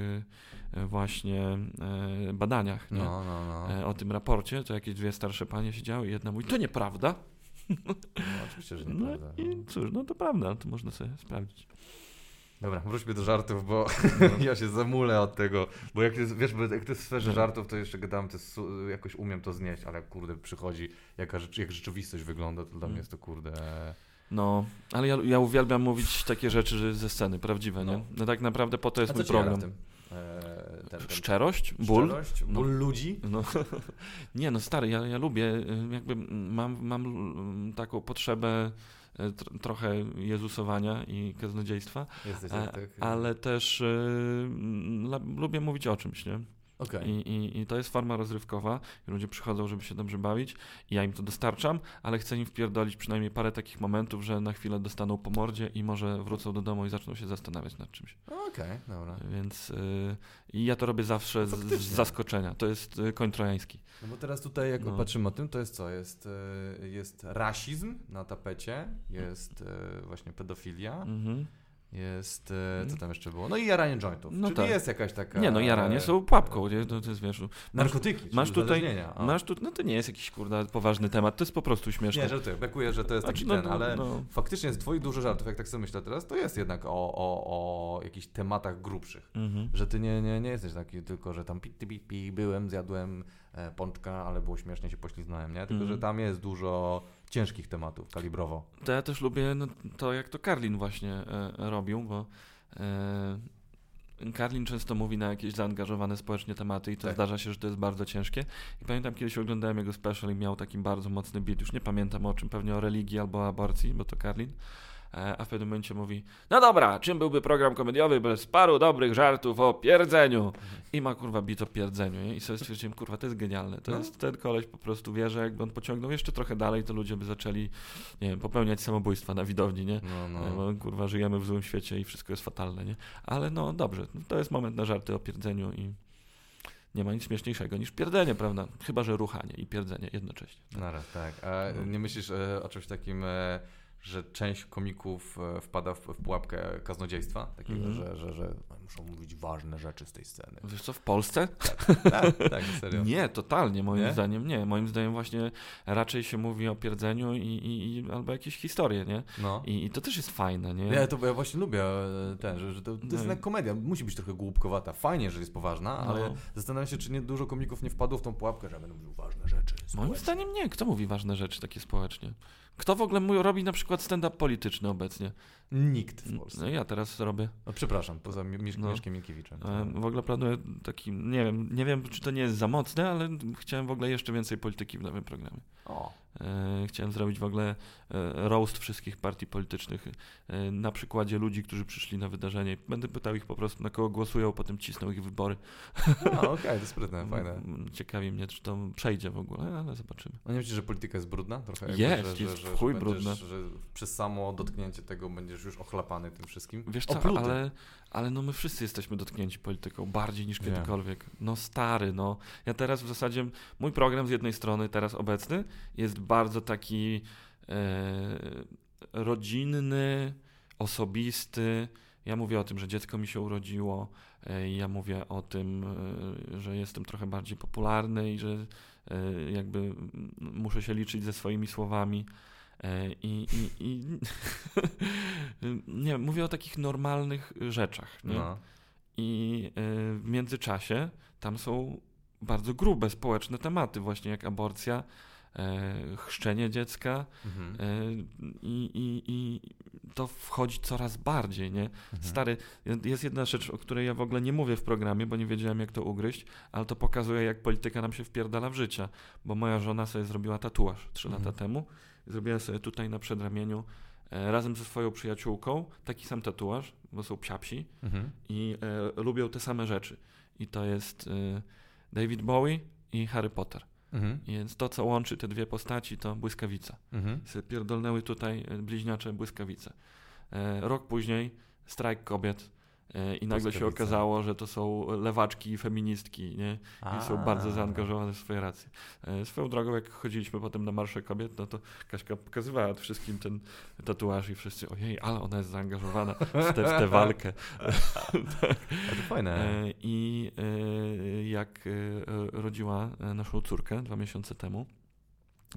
e, właśnie badaniach? No, no, no. O tym raporcie, to jakieś dwie starsze panie siedziały i jedna mówi, to nieprawda. no oczywiście, że No nieprawda. i cóż, no to prawda, to można sobie sprawdzić. Dobra, wróćmy do żartów, bo No. ja się zamulę od tego, bo jak jest, wiesz, bo jak to jest w sferze żartów, to jeszcze gadałem, to jest, jakoś umiem to znieść, ale jak kurde przychodzi, jaka, jak rzeczywistość wygląda, to dla Mm. mnie jest to kurde... No, ale ja, ja uwielbiam mówić takie rzeczy ze sceny, prawdziwe, nie? No. No tak naprawdę po to jest A co mój program. E, ten, ten, Szczerość, ból. Szczerość, No. ból ludzi? No, nie, no stary, ja, ja lubię, y, jakby mam, mam mm, taką potrzebę y, tr- trochę jezusowania i kaznodziejstwa, Jesteś a, tak? ale też y, lubię mówić o czymś, nie? Okej. I, i, I to jest forma rozrywkowa. Ludzie przychodzą, żeby się dobrze bawić. I ja im to dostarczam, ale chcę im wpierdolić przynajmniej parę takich momentów, że na chwilę dostaną po mordzie i może wrócą do domu i zaczną się zastanawiać nad czymś. Okej, dobra. Więc y, i ja to robię zawsze z, z zaskoczenia. To jest y, koń trojański. No bo teraz tutaj, jak No. patrzymy o tym, to jest co? Jest, e, jest rasizm na tapecie, jest e, właśnie pedofilia, Mhm. Jest, e, co tam jeszcze było? No i jaranie jointów, No czyli tak. jest jakaś taka... Nie no, jaranie e, są pułapką, nie? To, to jest, wiesz, masz, Narkotyki, masz tutaj- masz tu, no to nie jest jakiś kurde poważny temat, to jest po prostu śmieszne. Nie, żartuję, brakuje, że to jest taki Znaczy, no, ten, no, ale no. faktycznie z twoich dużo żartów, jak tak sobie myślę teraz, to jest jednak o, o, o jakichś tematach grubszych. Mhm. Że ty nie, nie, nie jesteś taki tylko, że tam pi, pi, pi, pi byłem, zjadłem e, pączka, ale było śmiesznie, się pośliznąłem, nie? Tylko, Mhm. że tam jest dużo ciężkich tematów kalibrowo. To ja też lubię no, to, jak to Karlin właśnie e, robił, bo e, Karlin często mówi na jakieś zaangażowane społecznie tematy i to Tak. zdarza się, że to jest bardzo ciężkie. I pamiętam kiedyś oglądałem jego special i miał taki bardzo mocny beat, już nie pamiętam o czym, pewnie o religii albo o aborcji, bo to Karlin. E, A w pewnym momencie mówi, no dobra, czym byłby program komediowy bez paru dobrych żartów o pierdzeniu? I ma kurwa bit o pierdzeniu. Nie? I sobie stwierdziłem, kurwa, to jest genialne. To No. jest ten koleś po prostu wie, że jakby on pociągnął jeszcze trochę dalej, to ludzie by zaczęli, nie wiem, popełniać samobójstwa na widowni, nie? No, E, Bo kurwa żyjemy w złym świecie i wszystko jest fatalne, nie? Ale no dobrze, to jest moment na żarty o pierdzeniu i nie ma nic śmieszniejszego niż pierdzenie, prawda? Chyba, że ruchanie i pierdzenie jednocześnie. Naraz, tak. A No. nie myślisz e, o czymś takim, że część komików e, wpada w, w pułapkę kaznodziejstwa? Takiego, Mhm. że, że, że muszą mówić ważne rzeczy z tej sceny. Wiesz co, w Polsce? tak, tak, serio. Nie, totalnie, moim Nie? zdaniem nie. Moim zdaniem właśnie raczej się mówi o pierdzeniu i, i, i albo jakieś historie, nie? No. I, I to też jest fajne, nie? Ja to ja właśnie lubię e, ten, że, że to, to jest No. jednak komedia. Musi być trochę głupkowata. Fajnie, że jest poważna, ale No. zastanawiam się, czy nie dużo komików nie wpadło w tą pułapkę, że będą mówił ważne rzeczy. Moim społeczne. zdaniem nie. Kto mówi ważne rzeczy takie społecznie? Kto w ogóle robi na przykład stand-up polityczny obecnie? Nikt w Polsce. No ja teraz robię. No, przepraszam, poza Misz No. Mieszkiem Minkiewiczem. E, W ogóle planuję taki, nie wiem, nie wiem czy to nie jest za mocne, ale chciałem w ogóle jeszcze więcej polityki w nowym programie. O, E, Chciałem zrobić w ogóle e, roast wszystkich partii politycznych na przykładzie ludzi, którzy przyszli na wydarzenie. Będę pytał ich po prostu na kogo głosują, potem cisnął ich wybory. no okej, to sprytne, fajne. Ciekawi mnie, czy to przejdzie w ogóle, ale zobaczymy. No nie myślisz, że polityka jest brudna? Trochę Jest, jest w chuj będziesz- brudna. Że przez samo dotknięcie tego będziesz już ochlapany tym wszystkim. Wiesz co, Opluty. ale, ale no my wszyscy jesteśmy dotknięci polityką, bardziej niż kiedykolwiek. No stary, no. Ja teraz w zasadzie, mój program z jednej strony, teraz obecny, jest bardzo taki e, rodzinny, osobisty. Ja mówię o tym, że dziecko mi się urodziło, e, ja mówię o tym, e, że jestem trochę bardziej popularny i że e, jakby muszę się liczyć ze swoimi słowami. E, I, i, i nie, mówię o takich normalnych rzeczach. Nie? No. I e, w międzyczasie tam są bardzo grube społeczne tematy, właśnie jak aborcja, e, chrzczenie dziecka Mhm. i, i, i to wchodzi coraz bardziej, nie? Mhm. Stary, jest jedna rzecz, o której ja w ogóle nie mówię w programie, bo nie wiedziałem jak to ugryźć, ale to pokazuje jak polityka nam się wpierdala w życie, bo moja żona sobie zrobiła tatuaż trzy Mhm. lata temu, zrobiła sobie tutaj na przedramieniu e, razem ze swoją przyjaciółką taki sam tatuaż, bo są psiapsi, Mhm. i e, lubią te same rzeczy. I to jest e, David Bowie i Harry Potter. Mhm. Więc to, co łączy te dwie postaci, to błyskawica. Mhm. Pierdolnęły tutaj e, bliźniacze błyskawice. E, rok później strajk kobiet i nagle się okazało, że to są lewaczki i feministki, nie? I są bardzo zaangażowane w swoje racje. E, Swoją drogą, jak chodziliśmy potem na marsze kobiet, no to Kaśka pokazywała wszystkim ten tatuaż i wszyscy, ojej, ale ona jest zaangażowana w tę, w tę walkę. A to fajne. E, I e, jak e, e, rodziła e, naszą córkę dwa miesiące temu,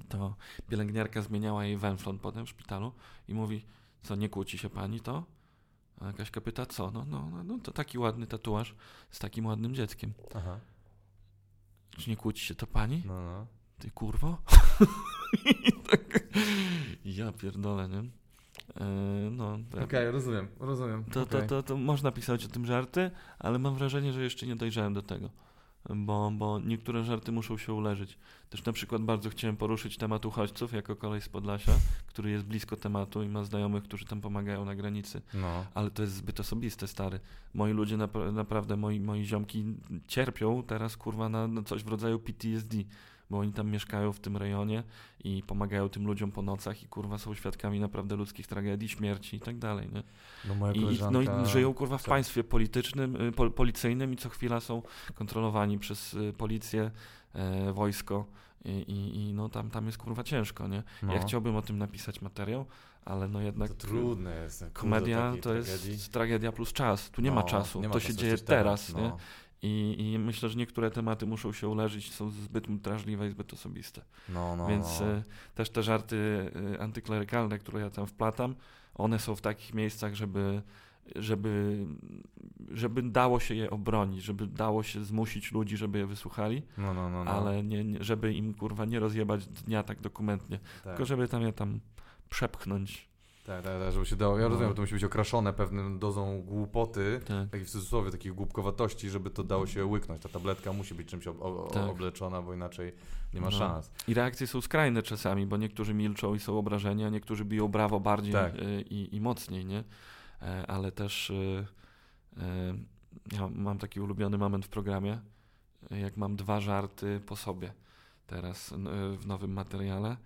to pielęgniarka zmieniała jej węflon potem w szpitalu i mówi, co nie kłóci się pani to? A Kaśka pyta, co? No, no, no, no to taki ładny tatuaż z takim ładnym dzieckiem. Aha. Czy nie kłóci się to pani? No, no. Ty kurwo? Tak, ja pierdolę, nie? E, no, Okej, rozumiem, rozumiem. to, to, Okej. to, to można pisać o tym żarty, ale mam wrażenie, że jeszcze nie dojrzałem do tego. Bo, bo niektóre żarty muszą się uleżyć. Też na przykład bardzo chciałem poruszyć temat uchodźców jako kolej z Podlasia, który jest blisko tematu i ma znajomych, którzy tam pomagają na granicy. No. Ale to jest zbyt osobiste, stary. Moi ludzie, napra- naprawdę, moi, moi ziomki cierpią teraz, kurwa, na, na coś w rodzaju PTSD, bo oni tam mieszkają w tym rejonie i pomagają tym ludziom po nocach i, kurwa, są świadkami naprawdę ludzkich tragedii, śmierci i tak dalej, nie? No moja I, no i żyją kurwa w państwie politycznym, y, pol, policyjnym i co chwila są kontrolowani przez y, policję, e, wojsko i, i, i no tam, tam jest kurwa ciężko, nie? No. Ja chciałbym o tym napisać materiał, ale no jednak To trudne jest. komedia to jest tragedii. tragedia plus czas. Tu nie ma No, czasu, nie ma to czasu, się dzieje teraz, nie? I, I myślę, że niektóre tematy muszą się uleżyć, są zbyt drażliwe i zbyt osobiste. No, no, Więc no. y, też te żarty y, antyklerykalne, które ja tam wplatam, one są w takich miejscach, żeby żeby, żeby dało się je obronić, żeby dało się zmusić ludzi, żeby je wysłuchali, No, no, no. no. ale nie, nie, żeby im kurwa nie rozjebać dnia tak dokumentnie, tak. tylko żeby tam je tam przepchnąć. Tak, tak, tak, żeby się dało. Ja No. rozumiem, że to musi być okraszone pewną dozą głupoty, Tak. takiej w cudzysłowie, takiej głupkowatości, żeby to dało się łyknąć. Ta tabletka musi być czymś ob- o, Tak. obleczona, bo inaczej nie ma No. szans. I reakcje są skrajne czasami, bo niektórzy milczą i są obrażeni, a niektórzy biją brawo bardziej Tak. y, i, i mocniej, nie? E, Ale też y, ja mam taki ulubiony moment w programie, jak mam dwa żarty po sobie teraz w nowym materiale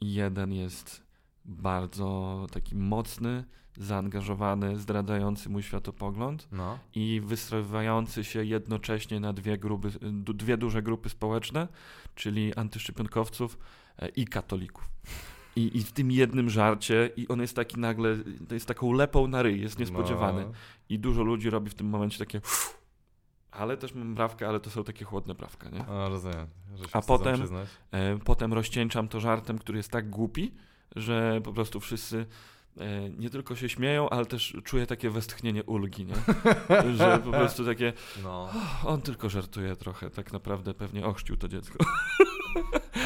i jeden jest bardzo taki mocny, zaangażowany, zdradzający mój światopogląd No. i wystrojewający się jednocześnie na dwie, grupy, dwie duże grupy społeczne, czyli antyszczepionkowców e, i katolików. I, I w tym jednym żarcie, i on jest taki nagle, to jest taką lepą na ryj, jest niespodziewany. No. I dużo ludzi robi w tym momencie takie ale też mam brawkę, ale to są takie chłodne brawka, nie? No, rozumiem. A potem-. E, potem rozcieńczam to żartem, który jest tak głupi, że po prostu wszyscy e, nie tylko się śmieją, ale też czuję takie westchnienie ulgi, nie? Że po prostu takie, No. on tylko żartuje trochę, tak naprawdę pewnie ochrzcił to dziecko.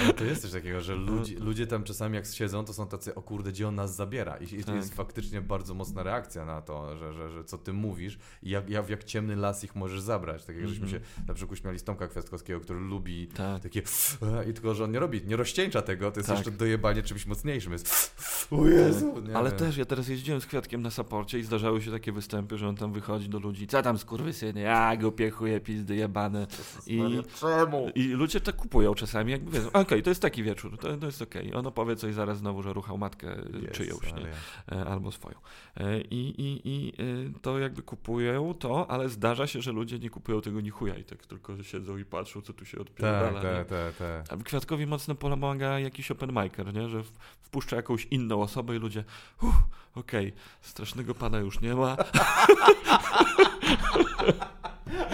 Ale to jest coś takiego, że ludzie, ludzie tam czasami jak siedzą, to są tacy, o kurde, gdzie on nas zabiera. I, i to Tak. jest faktycznie bardzo mocna reakcja na to, że, że, że co ty mówisz i jak, jak, w jak ciemny las ich możesz zabrać. Tak jak żeśmy się Mhm. na przykład śmiali z Tomka Kwiatkowskiego, który lubi Tak. takie i tylko, że on nie robi, nie rozcieńcza tego, to jest Tak. jeszcze dojebanie czymś mocniejszym. Jest o Jezu, nie Ale też ja teraz jeździłem z Kwiatkiem na saporcie i zdarzały się takie występy, że on tam wychodzi do ludzi, co tam skurwysyny, ja go piechuje, pizdy jebane. I, Czemu? I ludzie to kupują czasami, jakby wiedzą, okej, to jest taki wieczór, to, to jest okej. On opowie coś zaraz znowu, że ruchał matkę Jezus czyjąś, nie? E, albo swoją. E, I, i, i e, to jakby kupują to, ale zdarza się, że ludzie nie kupują tego ni chuja i tak tylko siedzą i patrzą, co tu się odpierdala. Tak, tak, tak, tak. A Kwiatkowi mocno pomaga jakiś open micer, nie? że wpuszcza jakąś inną osobę i ludzie, uff, okej, strasznego pana już nie ma.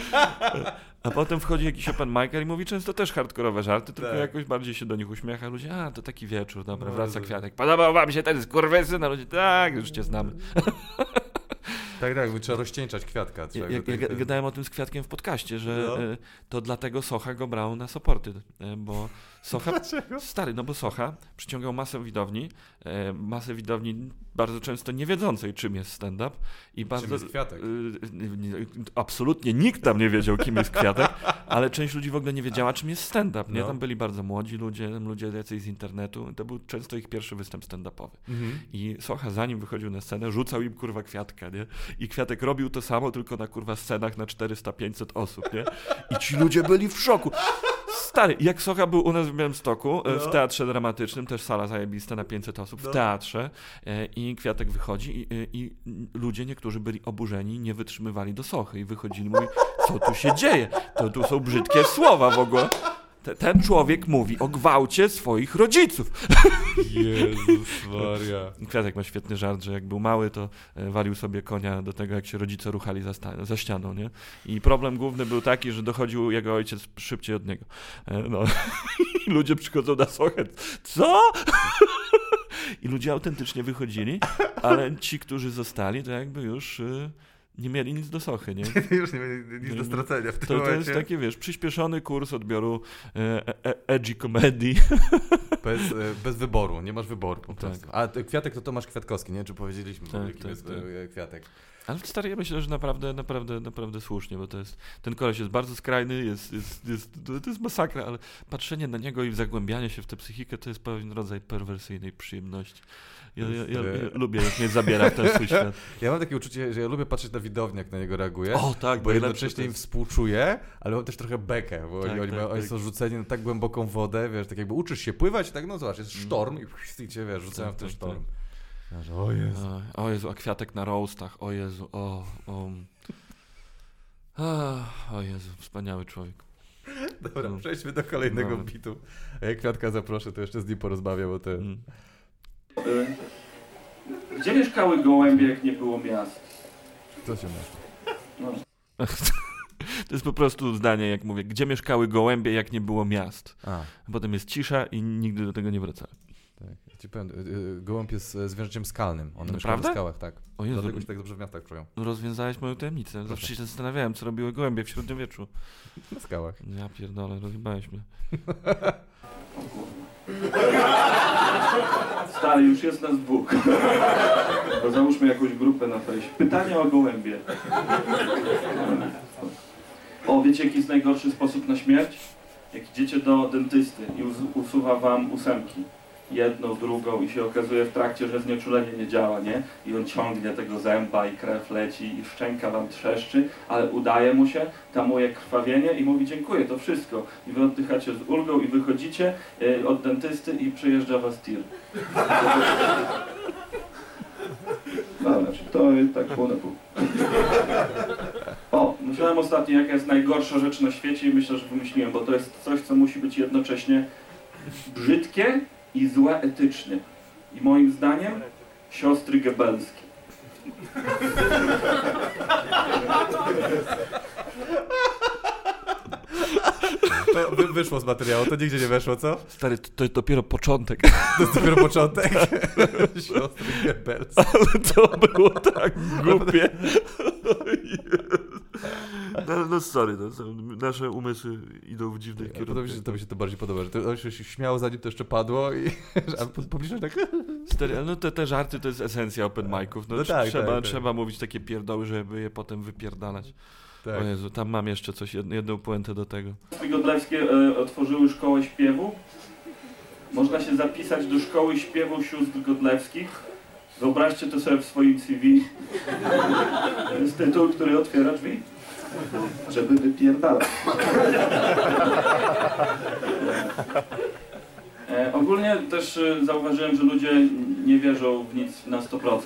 A potem wchodzi jakiś open micer i mówi często też hardkorowe żarty, tylko Tak. jakoś bardziej się do nich uśmiecha. Ludzie, a to taki wieczór, dobra, No, wraca. Kwiatek. Podobał wam się ten skurwysyn? A ludzie, tak, już cię znamy. Tak, tak, trzeba rozcieńczać kwiatka. Trzeba ja, ja, gadałem o tym z Kwiatkiem w podcaście, że No. e, to dlatego Socha go brał na soporty, e, bo Socha, Dlaczego? stary, no bo Socha przyciągał masę widowni, e, masę widowni bardzo często nie wiedzącej czym jest stand-up i bardzo... jest Kwiatek? nie- absolutnie nikt tam nie wiedział kim jest Kwiatek, ale część ludzi w ogóle nie wiedziała czym jest stand-up, nie? No. Tam byli bardzo młodzi ludzie, ludzie jacyś z internetu, to był często ich pierwszy występ stand-upowy. Mhm. I Socha zanim wychodził na scenę, rzucał im kurwa kwiatka, nie? I kwiatek robił to samo, tylko na kurwa scenach na 400-500 osób, nie? I ci ludzie byli w szoku. Stary, jak Socha był u nas w Białymstoku, e, w No. teatrze dramatycznym, też sala zajebista na 500 osób, w No. teatrze e, i Kwiatek wychodzi i, i, i ludzie, niektórzy byli oburzeni, nie wytrzymywali do Sochy i wychodzili, mówi, co tu się dzieje? To tu są brzydkie słowa w ogóle. Te- Ten człowiek mówi o gwałcie swoich rodziców. Jezus Maria. Kwiatek ma świetny żart, że jak był mały, to e, walił sobie konia do tego, jak się rodzice ruchali za, sta- za ścianą, nie? I problem główny był taki, że dochodził jego ojciec szybciej od niego. E, No. I ludzie przychodzą na sochę. Co? I ludzie autentycznie wychodzili, ale ci, którzy zostali, to jakby już y, nie mieli nic do sochy, nie? Już nie będzie nic do stracenia w tym To, to jest momencie. taki, wiesz, przyspieszony kurs odbioru e, e, edgy comedy. Bez, e, bez wyboru, nie masz wyboru po Tak. prostu. A Kwiatek to Tomasz Kwiatkowski, nie wiem czy powiedzieliśmy Tak, tak, jest tak. e, Kwiatek. Ale stary, ja myślę, że naprawdę, naprawdę, naprawdę słusznie, bo to jest, ten koleś jest bardzo skrajny, jest, jest, jest, to jest masakra, ale patrzenie na niego i zagłębianie się w tę psychikę to jest pewien rodzaj perwersyjnej przyjemności. Ja, ja, ja, ja lubię, jak mnie zabiera w ten swój świat. Ja mam takie uczucie, że ja lubię patrzeć na widownię, jak na niego reaguje. O tak, Bo jednocześnie to im jest- współczuję, ale mam też trochę bekę, bo Tak, oni, tak, oni tak. są rzuceni na tak głęboką wodę, wiesz, tak jakby uczysz się pływać i tak, no zobacz, jest sztorm i, i cię, wiesz, rzucają Tak, w ten tak, sztorm. Ja, że, o Jezu. A, O Jezu, a kwiatek na roastach, o Jezu, o, o. A, o Jezu, wspaniały człowiek. Dobra, no. przejdźmy do kolejnego No. bitu. A jak Kwiatka zaproszę, to jeszcze z nim porozmawiam, bo te... Mm. Y, Gdzie mieszkały gołębie, jak nie było miast? Co się masz? No, To jest po prostu zdanie, jak mówię, gdzie mieszkały gołębie, jak nie było miast. A, Potem jest cisza i nigdy do tego nie wracałem. Tak, ja ci powiem, y, y, gołąb jest zwierzęciem skalnym. On mieszka Naprawdę? w skałach, tak. O Jezu, Dlatego się tak dobrze w miastach czują. rozwiązałeś moją tajemnicę. Zawsze się zastanawiałem, co robiły gołębie w średniowieczu. Na skałach. Ja pierdolę, rozjebałeś mnie. Stary, już jest nas dwóch. To załóżmy jakąś grupę na fejsie. Pytanie o gołębie. O, wiecie jaki jest najgorszy sposób na śmierć? Jak idziecie do dentysty i us- usuwa wam ósemki. Jedną, drugą i się okazuje w trakcie, że znieczulenie nie działa, nie? I on ciągnie tego zęba i krew leci i szczęka wam trzeszczy, ale udaje mu się, tamuje krwawienie i mówi dziękuję, to wszystko. I wy oddychacie z ulgą i wychodzicie y, od dentysty i przyjeżdża was tir. No, znaczy to tak pół na pół. O, myślałem ostatnio, jaka jest najgorsza rzecz na świecie i myślę, że wymyśliłem, bo to jest coś, co musi być jednocześnie brzydkie i złe etycznie. I moim zdaniem siostry gebelskie. To wy, wyszło z materiału, to nigdzie nie weszło, co? Stary, to, to jest dopiero początek. To jest dopiero początek. Siostry Goebbels. Ale to było tak głupie. No, no sorry, no, nasze umysły idą w dziwnych To, to, mi się, to mi się to bardziej podoba, że to się śmiał zanim to jeszcze padło i pobliżej tak Stary, no te, te żarty to jest esencja open mic'ów. No, No tak, trzeba, tak, tak. trzeba mówić takie pierdoły, żeby je potem wypierdalać. Tak. O Jezu, tam mam jeszcze coś, jed- jedną puentę do tego. Godlewskie e, otworzyły szkołę śpiewu. Można się zapisać do szkoły śpiewu sióstr Godlewskich. Wyobraźcie to sobie w swoim CV. To jest tytuł, który otwiera drzwi. Żeby wypierdalać. E, ogólnie też e, zauważyłem, że ludzie nie wierzą w nic na 100%.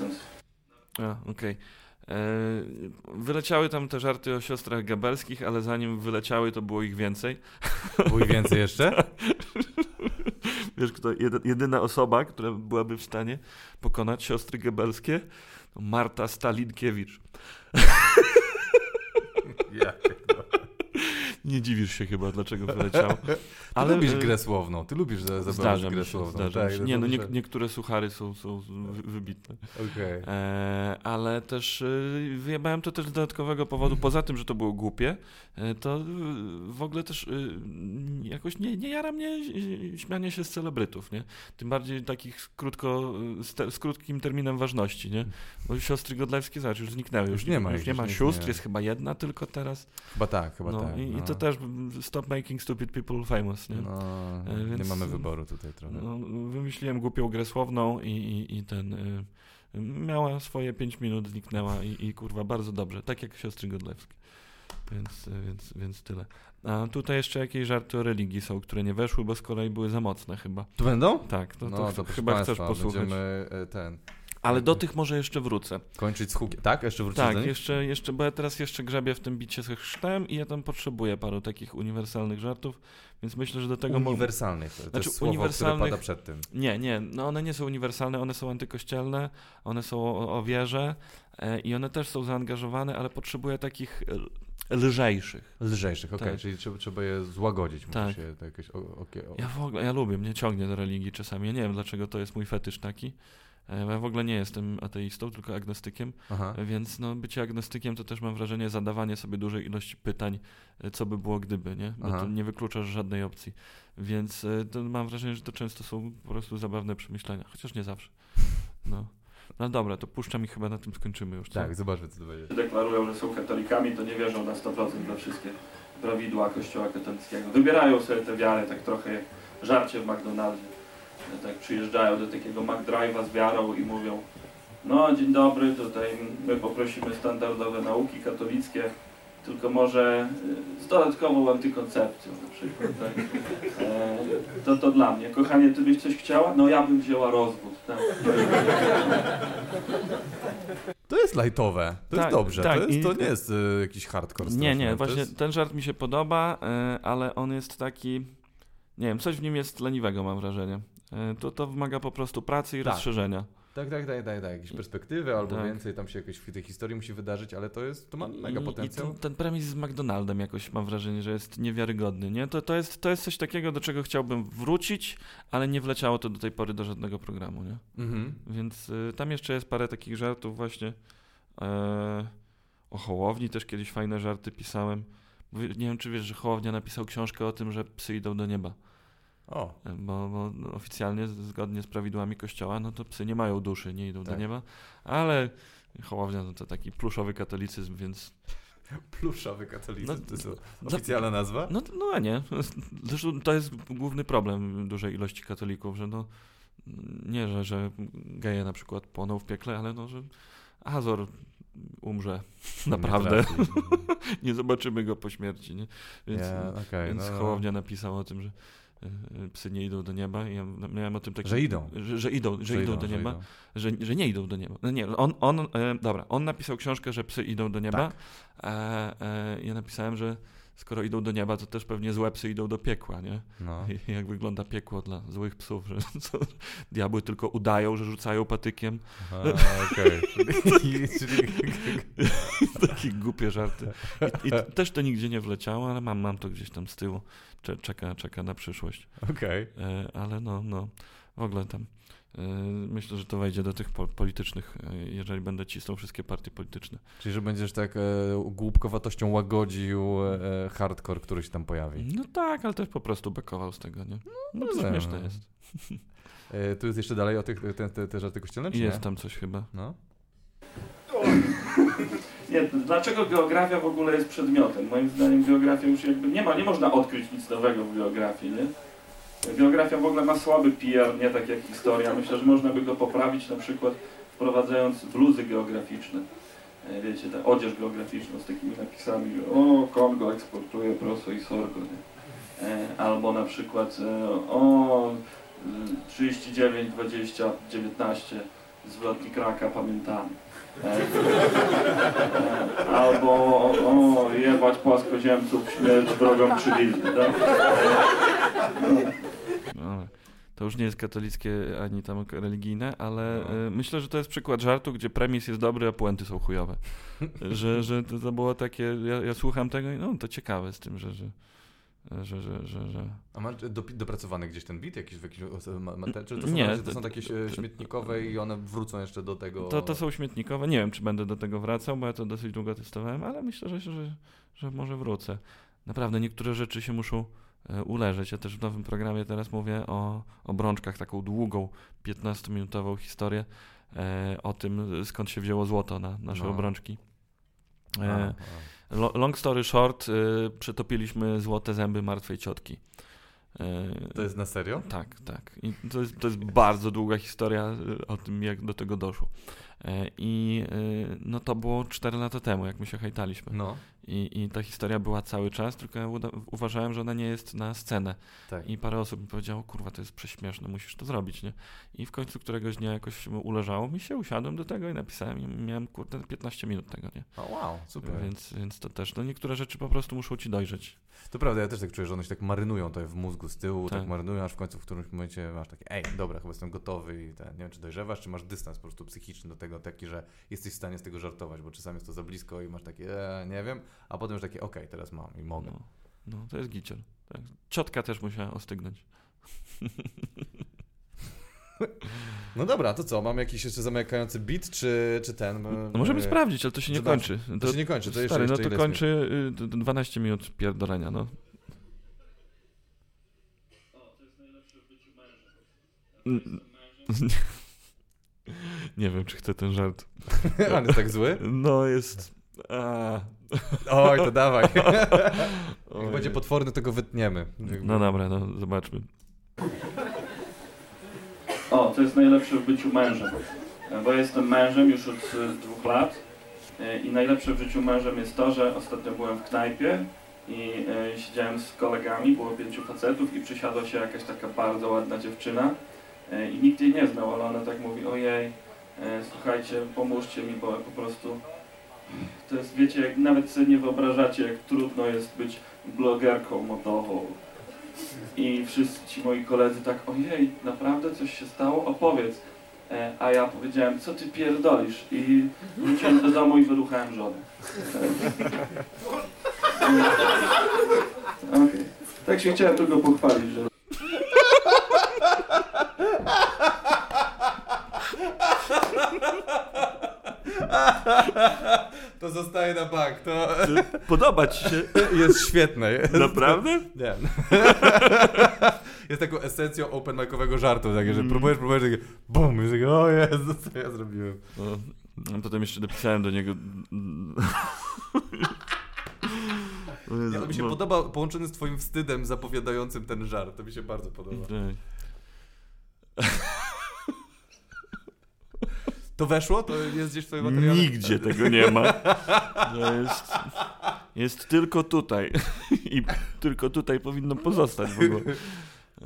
A, okej. E, Wyleciały tam te żarty o siostrach gabelskich, ale zanim wyleciały, to było ich więcej. Było ich więcej jeszcze? Wiesz, kto jedy, jedyna osoba, która byłaby w stanie pokonać siostry gebelskie? To Marta Stalinkiewicz. Ja. Nie dziwisz się chyba, dlaczego wyleciało. Ty Ale lubisz grę słowną, ty lubisz za- zabawić Zdarza grę mi się, słowną. zdarza tak, mi się. no Nie, no nie, muszę- niektóre suchary są, są wy- wybitne. Okej. E, ale też e, wyjebałem to też z dodatkowego powodu, poza tym, że to było głupie, e, to e, w ogóle też e, jakoś nie, nie jara mnie śmianie się z celebrytów, nie? Tym bardziej takich krótko, z, te, z krótkim terminem ważności, nie? Bo siostry Godlewskie, zobacz, już zniknęły. Już nie ma Już nie już ma sióstr, jest chyba jedna tylko teraz. Chyba tak, chyba no, tak. i, I no. to też stop making stupid people famous, nie? No, E, nie więc- mamy wyboru tutaj trochę. No, wymyśliłem głupią grę słowną i, i, i ten... Y, miała swoje 5 minut, zniknęła i, i kurwa bardzo dobrze, tak jak siostry Godlewskie. Więc, y, więc, więc tyle. A tutaj jeszcze jakieś żarty o religii są, które nie weszły, bo z kolei były za mocne chyba. Tu będą? Tak, to, no to, to ch- proszę chyba chcesz posłuchać. Będziemy e, ten, Ale do tych może jeszcze wrócę. kończyć z hukiem. Tak? Jeszcze wrócić Tak, jeszcze, jeszcze, bo ja teraz jeszcze grzebię w tym bicie ze chrztem i ja tam potrzebuję paru takich uniwersalnych żartów, więc myślę, że do tego... Uniwersalnych. To Znaczy, jest słowo, uniwersalnych- które pada przed tym. Nie, nie, no one nie są uniwersalne, one są antykościelne, one są o, o wierze e, i one też są zaangażowane, ale potrzebuję takich e, lżejszych. Lżejszych, okej, Tak. czyli trzeba, trzeba je złagodzić. Tak. Się to jakieś, o, Ja w ogóle, ja lubię, mnie ciągnie do religii czasami, ja nie wiem dlaczego to jest mój fetysz taki. E, Ja w ogóle nie jestem ateistą, tylko agnostykiem, Aha. więc no, bycie agnostykiem to też mam wrażenie zadawanie sobie dużej ilości pytań, e, co by było gdyby, nie? Bo Aha. to nie wykluczasz żadnej opcji. Więc e, to mam wrażenie, że to często są po prostu zabawne przemyślenia, chociaż nie zawsze. No. No dobra, to puszczam i chyba na tym skończymy już. Co? Tak, zobaczmy co to będzie. deklarują, że są katolikami, to nie wierzą na 100% we wszystkie prawidła kościoła katolickiego. Wybierają sobie tę wiarę tak trochę jak żarcie w McDonaldzie. Tak przyjeżdżają do takiego McDrive'a z wiarą i mówią no dzień dobry, tutaj my poprosimy standardowe nauki katolickie, tylko może y, z dodatkową antykoncepcją na przykład. Tak? E, to to dla mnie. Kochanie, ty byś coś chciała? No ja bym wzięła rozwód. Tak? To jest lightowe, to Tak, jest dobrze, tak, to, jest, i- to nie jest e, jakiś hardcore Nie, straszny, nie, właśnie jest- ten żart mi się podoba, e, ale on jest taki, nie wiem, coś w nim jest leniwego mam wrażenie. E, To, to wymaga po prostu pracy i Tak. rozszerzenia. Tak, tak, tak, tak, tak. Jakieś perspektywy albo Tak. więcej tam się jakoś w tej historii musi wydarzyć, ale to jest, to ma mega I, potencjał. I ten, ten premis z McDonaldem jakoś mam wrażenie, że jest niewiarygodny, nie? To, to, jest, to jest coś takiego, do czego chciałbym wrócić, ale nie wleciało to do tej pory do żadnego programu, nie? Mhm. Więc y, tam jeszcze jest parę takich żartów właśnie. E, o Hołowni też kiedyś fajne żarty pisałem. Nie wiem, czy wiesz, że Hołownia napisał książkę o tym, że psy idą do nieba. O, Bo, bo no, oficjalnie, zgodnie z prawidłami kościoła, no to psy nie mają duszy, nie idą Tak. do nieba. Ale Hołownia no to taki pluszowy katolicyzm, więc pluszowy katolicyzm, No, to jest no- oficjalna nazwa? No, no a nie. Zresztą to jest główny problem dużej ilości katolików, że no nie, że, że geje na przykład płoną w piekle, ale no, że Azor umrze. Naprawdę. Nie. Nie zobaczymy go po śmierci, nie? Więc, Nie, okej, więc no. Hołownia napisał o tym, że psy nie idą do nieba ja miałem o tym taki... Że idą. Że, że idą, że, idą do że nieba, idą. że, że nie idą do nieba. No nie, on, on e, dobra, on napisał książkę, że psy idą do nieba, Tak. a e, ja napisałem, że skoro idą do nieba, to też pewnie złe psy idą do piekła, nie? No. I jak wygląda piekło dla złych psów, że co, diabły tylko udają, że rzucają patykiem. Okej. Czyli- Takie głupie żarty. I, I też to nigdzie nie wleciało, ale mam, mam to gdzieś tam z tyłu. Cze, czeka, czeka na przyszłość. Okej. E, ale no, no, w ogóle tam myślę, że to wejdzie do tych po, politycznych, e, jeżeli będę cisnął wszystkie partie polityczne. Czyli, że będziesz tak e, głupkowatością łagodził e, hardcore, który się tam pojawi. No tak, ale też po prostu bekował z tego, nie? No to rozumiem, śmieszne no. jest. E, tu jest jeszcze dalej o tych, te, te, te żarty kościelne, czy Jest nie? tam coś chyba. No. Nie, dlaczego geografia w ogóle jest przedmiotem? Moim zdaniem geografia już jakby nie ma, nie można odkryć nic nowego w geografii, nie? Geografia w ogóle ma słaby PR, nie tak jak historia. Myślę, że można by go poprawić na przykład wprowadzając bluzy geograficzne. E, Wiecie, tę odzież geograficzną z takimi napisami, o, Kongo eksportuje proso i sorgo, nie? E, Albo na przykład e, o, y, 39, 20, 19, zwrotnik raka pamiętamy. Albo o, jebać płaskoziemców, śmierć wrogom krzywizny, tak? No, to już nie jest katolickie ani tam religijne, ale No. y, myślę, że to jest przykład żartu, gdzie premis jest dobry, a puenty są chujowe. że że to, to było takie, ja, ja słucham tego i no to ciekawe z tym, że, że, że, że, że, że. A masz do, dopracowany gdzieś ten beat jakiś w jakiś ma- ma- czy to są, Nie, to są takie e, śmietnikowe i one wrócą jeszcze do tego? To, to są śmietnikowe. Nie wiem, czy będę do tego wracał, bo ja to dosyć długo testowałem, ale myślę, że, że, że może wrócę. Naprawdę, niektóre rzeczy się muszą e, uleżeć. Ja też w nowym programie teraz mówię o obrączkach, taką długą, 15-minutową historię e, o tym, skąd się wzięło złoto na nasze No. obrączki. E, long story short, e, przetopiliśmy złote zęby martwej ciotki. E, To jest na serio? tak, tak. I to jest, to jest bardzo długa historia o tym, jak do tego doszło. E, I no to było 4 lata temu, jak my się hejtaliśmy. No, I, I ta historia była cały czas, tylko ja uda- uważałem, że ona nie jest na scenę. tak. I parę osób mi powiedziało, kurwa, to jest prześmieszne, musisz to zrobić, nie? I w końcu któregoś dnia jakoś uleżało mi się, usiadłem do tego i napisałem i miałem, kurde, 15 minut tego, nie? O, wow, super. Więc, więc to też, no niektóre rzeczy po prostu muszą ci dojrzeć. To prawda, ja też tak czuję, że one się tak marynują tutaj w mózgu z tyłu, tak, Tak. marynują, aż w końcu w którymś momencie masz takie, ej, dobra, chyba jestem gotowy i ten, nie wiem, czy dojrzewasz, czy masz dystans po prostu psychiczny do tego, taki, że jesteś w stanie z tego żartować, bo czasami jest to za blisko i masz takie, e, nie wiem, a potem już takie, okej, teraz mam i mogę. No, no to jest giciel. Tak. Ciotka też musiała ostygnąć. No dobra, to co, mam jakiś jeszcze zamykający beat, czy, czy ten? No możemy E, sprawdzić, ale to się nie kończy. To się nie kończy, to jeszcze, Stary, no jeszcze to ile kończy y, d- d- 12 minut pierdolenia, no. Nie wiem, czy chcę ten żart. On jest tak zły? No jest... A. Oj, to dawaj. Jak będzie potworny, to go wytniemy. No dobra, no zobaczmy. O, to jest najlepsze w byciu mężem. Bo ja jestem mężem już od e, dwóch lat e, i najlepsze w życiu mężem jest to, że ostatnio byłem w knajpie i e, siedziałem z kolegami, było pięciu facetów i przysiadła się jakaś taka bardzo ładna dziewczyna i nikt jej nie znał, ale ona tak mówi, ojej, słuchajcie, pomóżcie mi, bo po prostu to jest, wiecie, jak nawet sobie nie wyobrażacie, jak trudno jest być blogerką modową. I wszyscy ci moi koledzy tak, ojej, naprawdę coś się stało? Opowiedz. E, a ja powiedziałem, co ty pierdolisz? I wróciłem do domu i wyruchałem żonę. Okay. Tak się chciałem tylko pochwalić, że To zostaje na bank, to Podoba ci się? jest świetne. Jest, Naprawdę? Nie. Jest taką esencją open micowego żartu, takie, że próbujesz, próbujesz, takie bum, i takie, o Jezu, co ja zrobiłem. No, no, potem jeszcze napisałem do niego... Nie, to mi się bo- podoba połączony z twoim wstydem zapowiadającym ten żart, to mi się bardzo podoba. Tak. To weszło? To jest gdzieś w twoim materiale? Nigdzie tego nie ma. To jest, jest tylko tutaj. I tylko tutaj powinno pozostać w ogóle.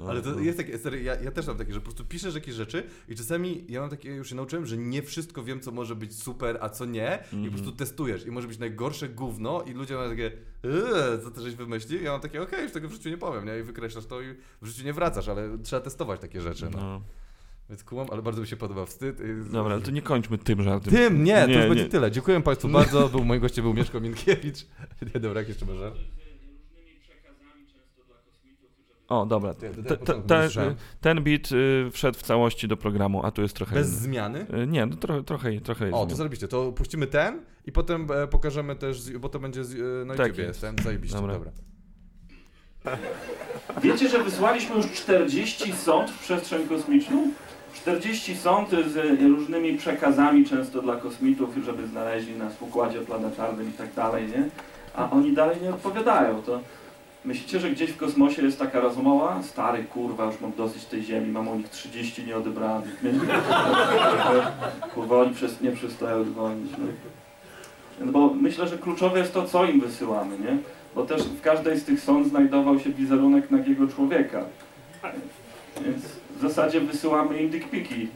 Ale to jest takie, serio, ja, ja też mam takie, że po prostu piszesz jakieś rzeczy i czasami ja mam takie, już się nauczyłem, że nie wszystko wiem, co może być super, a co nie i po prostu testujesz i może być najgorsze gówno i ludzie mają takie, eee, co ty żeś wymyślił? Ja mam takie, okej, już tego w życiu nie powiem, nie? I wykreślasz to i w życiu nie wracasz, ale trzeba testować takie rzeczy, no. No. Więc kumam, ale bardzo mi się podoba wstyd. i- Dobra, ale to nie kończmy tym żartem. Tym, nie, to Nie, już nie. będzie tyle. Dziękuję Państwu bardzo. Był, moim gościem był Mieszko Minkiewicz. Nie, dobra, jak jeszcze może? O, dobra. Ty, ty, Te- ty, te- początku te- nie słyszałem. ten beat y, wszedł w całości do programu, a tu jest trochę Bez inny. zmiany? Y, Nie, no trochę, trochę, trochę jest O, to zmian. zarobiście. To puścimy ten i potem e, pokażemy też, bo to będzie z, e, na Tak jest ten, zajebiście, Dobra. dobra. Wiecie, że wysłaliśmy już 40 sond w przestrzeń kosmiczną? 40 sond z różnymi przekazami, często dla kosmitów, żeby znaleźli nas w układzie planetarnym i tak dalej, nie? A oni dalej nie odpowiadają. To myślicie, że gdzieś w kosmosie jest taka rozmowa? Stary kurwa, już mam dosyć tej Ziemi, mam o nich 30 nieodebranych. Nie? Kurwa, oni przez, nie przestają dzwonić. No. No bo myślę, że kluczowe jest to, co im wysyłamy, nie? Bo też w każdej z tych sąd znajdował się wizerunek nagiego człowieka. Więc w zasadzie wysyłamy im dickpiki.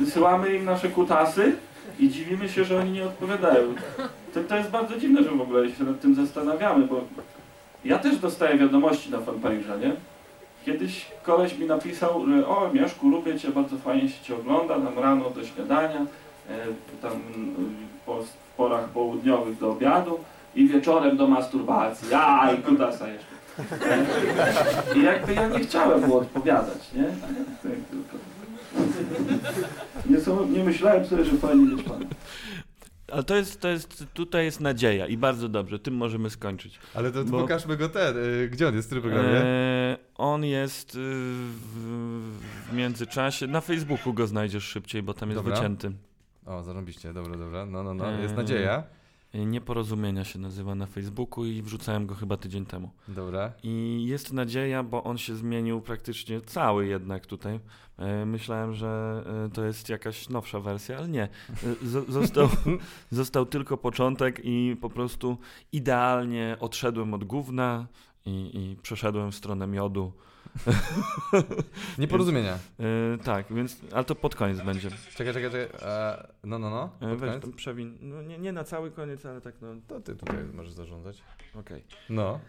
Wysyłamy im nasze kutasy i dziwimy się, że oni nie odpowiadają. To, to jest bardzo dziwne, że w ogóle się nad tym zastanawiamy, bo ja też dostaję wiadomości na fanpage'a, nie? Kiedyś koleś mi napisał, że o Mieszku, lubię Cię, bardzo fajnie się Cię ogląda, nam rano do śniadania, e, tam mm, po, w porach południowych do obiadu i wieczorem do masturbacji. I kutasa jeszcze. E, I jakby ja nie chciałem mu odpowiadać, nie? Nie, są, nie myślałem sobie, że fajnie mieć pana. Ale to jest, to jest, tutaj jest nadzieja i bardzo dobrze, tym możemy skończyć. Ale to, to Bo- pokażmy go ten. y, Gdzie on jest w tym programie? E, on jest y, w, w międzyczasie, na Facebooku go znajdziesz szybciej, bo tam jest Dobra. wycięty. O, zarąbiście, dobra, dobra. No, no, no. Jest Eee. nadzieja. Nieporozumienia się nazywa na Facebooku i wrzucałem go chyba tydzień temu. Dobra. I jest nadzieja, bo on się zmienił praktycznie cały jednak tutaj. E, Myślałem, że e, to jest jakaś nowsza wersja, ale nie. E, zo- Został, został tylko początek i po prostu idealnie odszedłem od gówna i, i przeszedłem w stronę miodu. Nieporozumienia. E, tak, więc, ale to pod koniec będzie. Czekaj, czekaj, czekaj. E, no, no, no. E, Pod Weź koniec? tam przewin. No, nie, nie na cały koniec, ale tak no. To ty tutaj możesz zarządzać. Okej. No.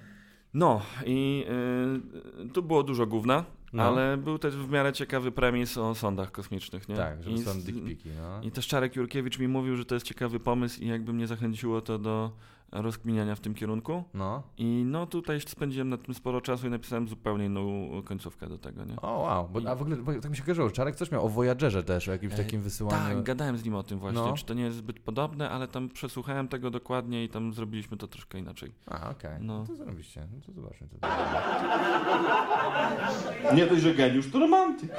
No i y, tu było dużo gówna, No. ale był też w miarę ciekawy premis o sądach kosmicznych, nie? Tak, I, są z- dickpiki, no. I też Czarek Jurkiewicz mi mówił, że to jest ciekawy pomysł i jakby mnie zachęciło to do rozkminiania w tym kierunku. No. I no tutaj spędziłem nad tym sporo czasu i napisałem zupełnie inną końcówkę do tego, nie? O, wow. Bo, a w ogóle, bo tak mi się kojarzyło, Czarek coś miał o Voyagerze też, o jakimś E, takim wysyłaniu. Tak, gadałem z nim o tym właśnie, No. czy to nie jest zbyt podobne, ale tam przesłuchałem tego dokładnie i tam zrobiliśmy to troszkę inaczej. A, okej. No. No. To zarobiście. No to zobaczmy. Co to Nie dość, że geniusz, to romantyk.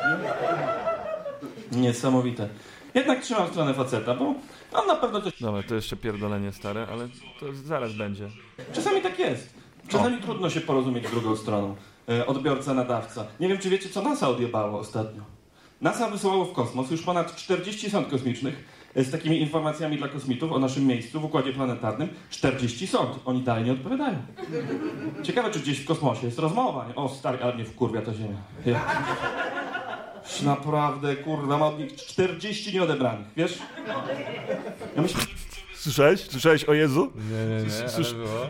Nie? Niesamowite. Jednak trzymam stronę faceta, bo on na pewno coś... Dobra, to jeszcze pierdolenie stare, ale to zaraz będzie. Czasami tak jest. Czasami trudno się porozumieć z drugą stroną. E, odbiorca, nadawca. Nie wiem, czy wiecie, co NASA odjebało ostatnio. NASA wysyłało w kosmos już ponad 40 sond kosmicznych e, z takimi informacjami dla kosmitów o naszym miejscu w Układzie Planetarnym. 40 sond. Oni dalej nie odpowiadają. Ciekawe, czy gdzieś w kosmosie jest rozmowa. O, stary, ale mnie wkurwia ta Ziemia. Ja. Naprawdę, kurwa, mam od nich 40 nieodebranych, wiesz? Ja myślę, Słyszałeś? Słyszałeś o Jezu? Nie, nie, nie, ale Słysz- było.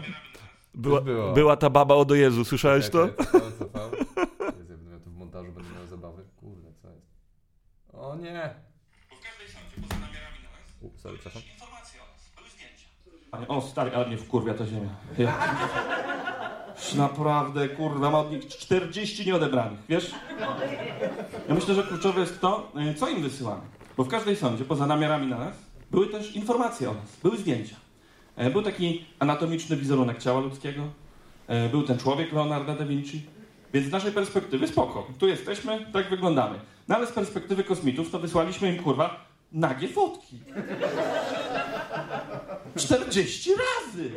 Była, było. była ta baba od o Jezu, słyszałeś to? Jezu, ja tu w montażu, będę miał zabawy. Kurde, co jest? O nie. Bo w każdej sądzie poza namiarami na nas U, sorry, przepraszam. O, stary, ale mnie wkurwia ta ziemia. Ja. Naprawdę, kurwa, ma od nich 40 nieodebranych, wiesz? Ja myślę, że kluczowe jest to, y, co im wysyłamy. Bo w każdej sądzie, poza namiarami na nas, były też informacje o nas, były zdjęcia. E, Był taki anatomiczny wizerunek ciała ludzkiego, e, był ten człowiek Leonardo da Vinci, więc z naszej perspektywy spoko. Tu jesteśmy, tak wyglądamy. No ale z perspektywy kosmitów to wysłaliśmy im, kurwa, nagie fotki. 40 razy!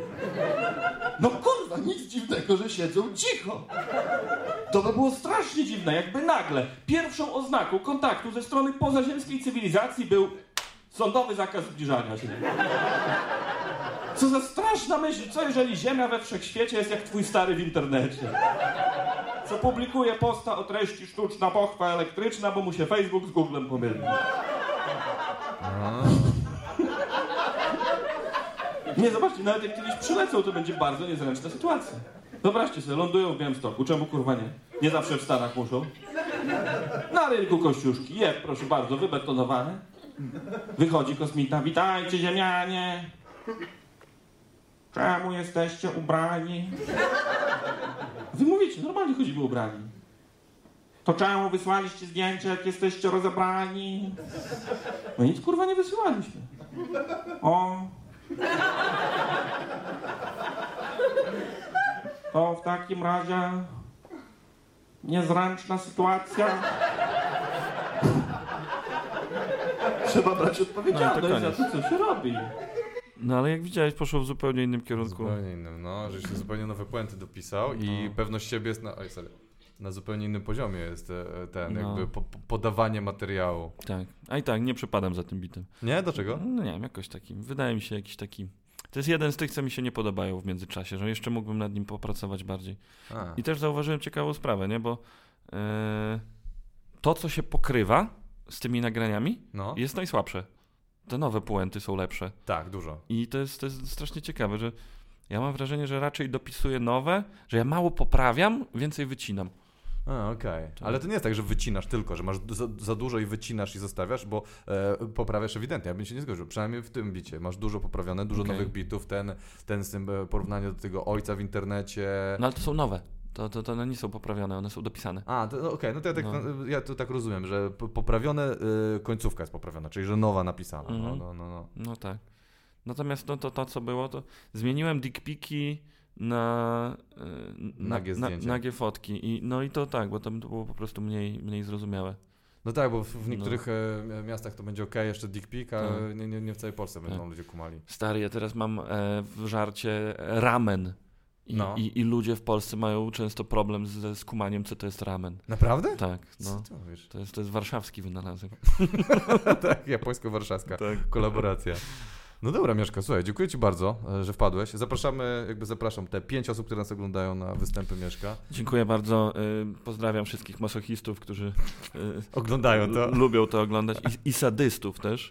No kurwa, nic dziwnego, że siedzą cicho. To by było strasznie dziwne, jakby nagle pierwszą oznaką kontaktu ze strony pozaziemskiej cywilizacji był sądowy zakaz zbliżania się. Co za straszna myśl, co jeżeli Ziemia we wszechświecie jest jak twój stary w internecie? Co publikuje posta o treści sztuczna pochwa elektryczna, bo mu się Facebook z Googlem pomylił. Nie, zobaczcie, nawet jak kiedyś przylecą, to będzie bardzo niezręczna sytuacja. Wyobraźcie sobie, lądują w Białymstoku, czemu kurwa nie? Nie zawsze w Stanach muszą. Na rynku Kościuszki, je, proszę bardzo, wybetonowane. Wychodzi kosmita, witajcie ziemianie. Czemu jesteście ubrani? Wy mówicie, normalnie chodzimy ubrani. To czemu wysłaliście zdjęcia, jak jesteście rozebrani? No nic kurwa nie wysyłaliśmy. O, To w takim razie niezręczna sytuacja. Trzeba brać odpowiedzialność No i to za to, co się robi. No ale jak widziałeś, poszło w zupełnie innym kierunku. Zupełnie innym, no, że się zupełnie nowe puenty dopisał i No. pewność siebie jest na, oj, sorry, na zupełnie innym poziomie jest e, ten, No. jakby po, po, podawanie materiału. Tak. A i tak, nie przepadam za tym bitem. Nie? Dlaczego? No nie wiem, jakoś taki. Wydaje mi się jakiś taki. To jest jeden z tych, co mi się nie podobają w międzyczasie, że jeszcze mógłbym nad nim popracować bardziej. A. I też zauważyłem ciekawą sprawę, nie? Bo e, to, co się pokrywa z tymi nagraniami, No, jest najsłabsze. Te nowe puenty są lepsze. tak, dużo. I to jest, to jest strasznie ciekawe, że ja mam wrażenie, że raczej dopisuję nowe, że ja mało poprawiam, więcej wycinam. A, okej. Tak. Ale to nie jest tak, że wycinasz tylko, że masz za, za dużo i wycinasz i zostawiasz, bo e, poprawiasz ewidentnie. Ja bym się nie zgodził. Przynajmniej w tym bicie. Masz dużo poprawione, dużo Okej. nowych bitów, ten, ten z tym e, porównanie do tego ojca w internecie. No ale to są nowe. To, to, to one nie są poprawione, one są dopisane. A, no, okej, no to ja, tak, No. ja to tak rozumiem, że po- poprawione, y, końcówka jest poprawiona, czyli że nowa napisana. No, Mhm. no, no, no. No tak. Natomiast no, to, to, co było, to zmieniłem dickpiki na, e, na, Nagie na, zdjęcia. nagie fotki. I, no i to tak, bo to było po prostu mniej, mniej zrozumiałe. No tak, bo w, w niektórych e, miastach to będzie ok, jeszcze dick pic, a Tak. nie, nie, nie w całej Polsce będą Tak. ludzie kumali. Stary, ja teraz mam e, w żarcie ramen. I, No. i, I ludzie w Polsce mają często problem ze skumaniem, co to jest ramen. Naprawdę? Tak, Co no. ty mówisz? To jest, to jest warszawski wynalazek. tak, japońsko-warszawska Tak. kolaboracja. No dobra, Mieszka, słuchaj, dziękuję Ci bardzo, e, że wpadłeś. Zapraszamy, jakby zapraszam te pięć osób, które nas oglądają na występy Mieszka. Dziękuję bardzo. y, Pozdrawiam wszystkich masochistów, którzy y, Oglądają to. lubią to oglądać i, i sadystów też.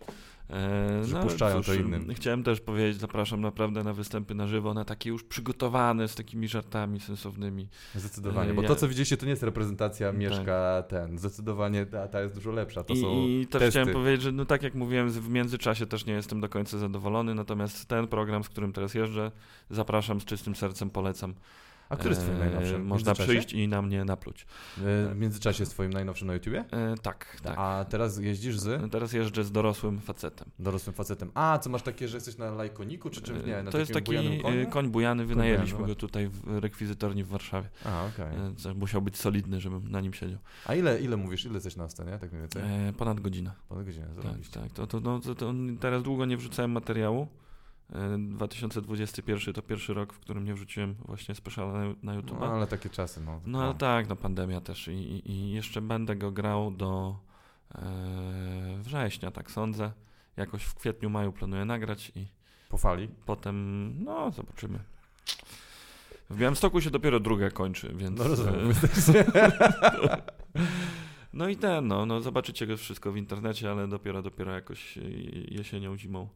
E, ale puszczają to innym. Chciałem też powiedzieć, zapraszam naprawdę na występy na żywo, na takie już przygotowane z takimi żartami sensownymi. Zdecydowanie, bo Ja- to, co widzieliście, to nie jest reprezentacja Tak. Mieszka ten. Zdecydowanie ta, ta jest dużo lepsza. To I, są I też testy. chciałem powiedzieć, że no tak jak mówiłem, w międzyczasie też nie jestem do końca zadowolony, natomiast ten program, z którym teraz jeżdżę, zapraszam z czystym sercem, polecam. A który jest Twoim E, najnowszym? Można przyjść i na mnie napluć. E, W międzyczasie jest Twoim najnowszym na YouTubie? Tak, tak. A teraz jeździsz z Teraz jeżdżę z dorosłym facetem. dorosłym facetem. A, co masz takie, że jesteś na lajkoniku, czy czymś? Nie, na to jest taki koniu? koń bujany, wynajęliśmy go tutaj w rekwizytorni w Warszawie. A, okej. Co Musiał być solidny, żebym na nim siedział. A ile, ile mówisz, ile jesteś na scenie, tak mniej więcej? Ponad godzinę. Ponad godzinę, Tak, tak. To, to, no, to, to teraz długo nie wrzucałem materiału. E, 2021 to pierwszy rok, w którym nie wrzuciłem właśnie speciala na, na YouTube. No, ale takie czasy, no. No ale tak, no pandemia też i, i, i jeszcze będę go grał do e, września, tak sądzę. Jakoś w kwietniu, maju planuję nagrać i Po fali. potem, no zobaczymy. W Białymstoku się dopiero druga kończy, więc... No rozumiem. e, no i ten, no, no zobaczycie go wszystko w internecie, ale dopiero, dopiero jakoś e, jesienią, zimą.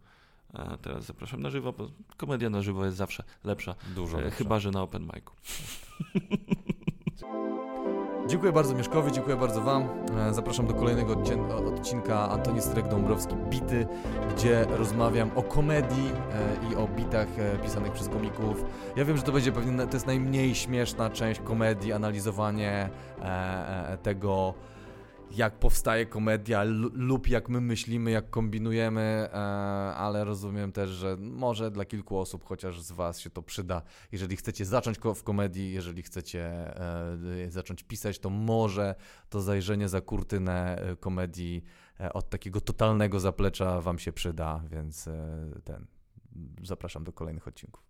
A teraz zapraszam na żywo, bo komedia na żywo jest zawsze lepsza. Dużo. E, lepsze. chyba, że na open micu. Dziękuję bardzo Mieszkowi, dziękuję bardzo Wam. E, Zapraszam do kolejnego odcinka Antoni Strek Dąbrowski Bity, gdzie rozmawiam o komedii e, i o bitach pisanych przez komików. Ja wiem, że to będzie pewnie to jest najmniej śmieszna część komedii, analizowanie tego jak powstaje komedia lu- lub jak my myślimy, jak kombinujemy, e, ale rozumiem też, że może dla kilku osób, chociaż z Was się to przyda. Jeżeli chcecie zacząć w komedii, jeżeli chcecie e, zacząć pisać, to może to zajrzenie za kurtynę e, komedii od takiego totalnego zaplecza Wam się przyda, więc ten zapraszam do kolejnych odcinków.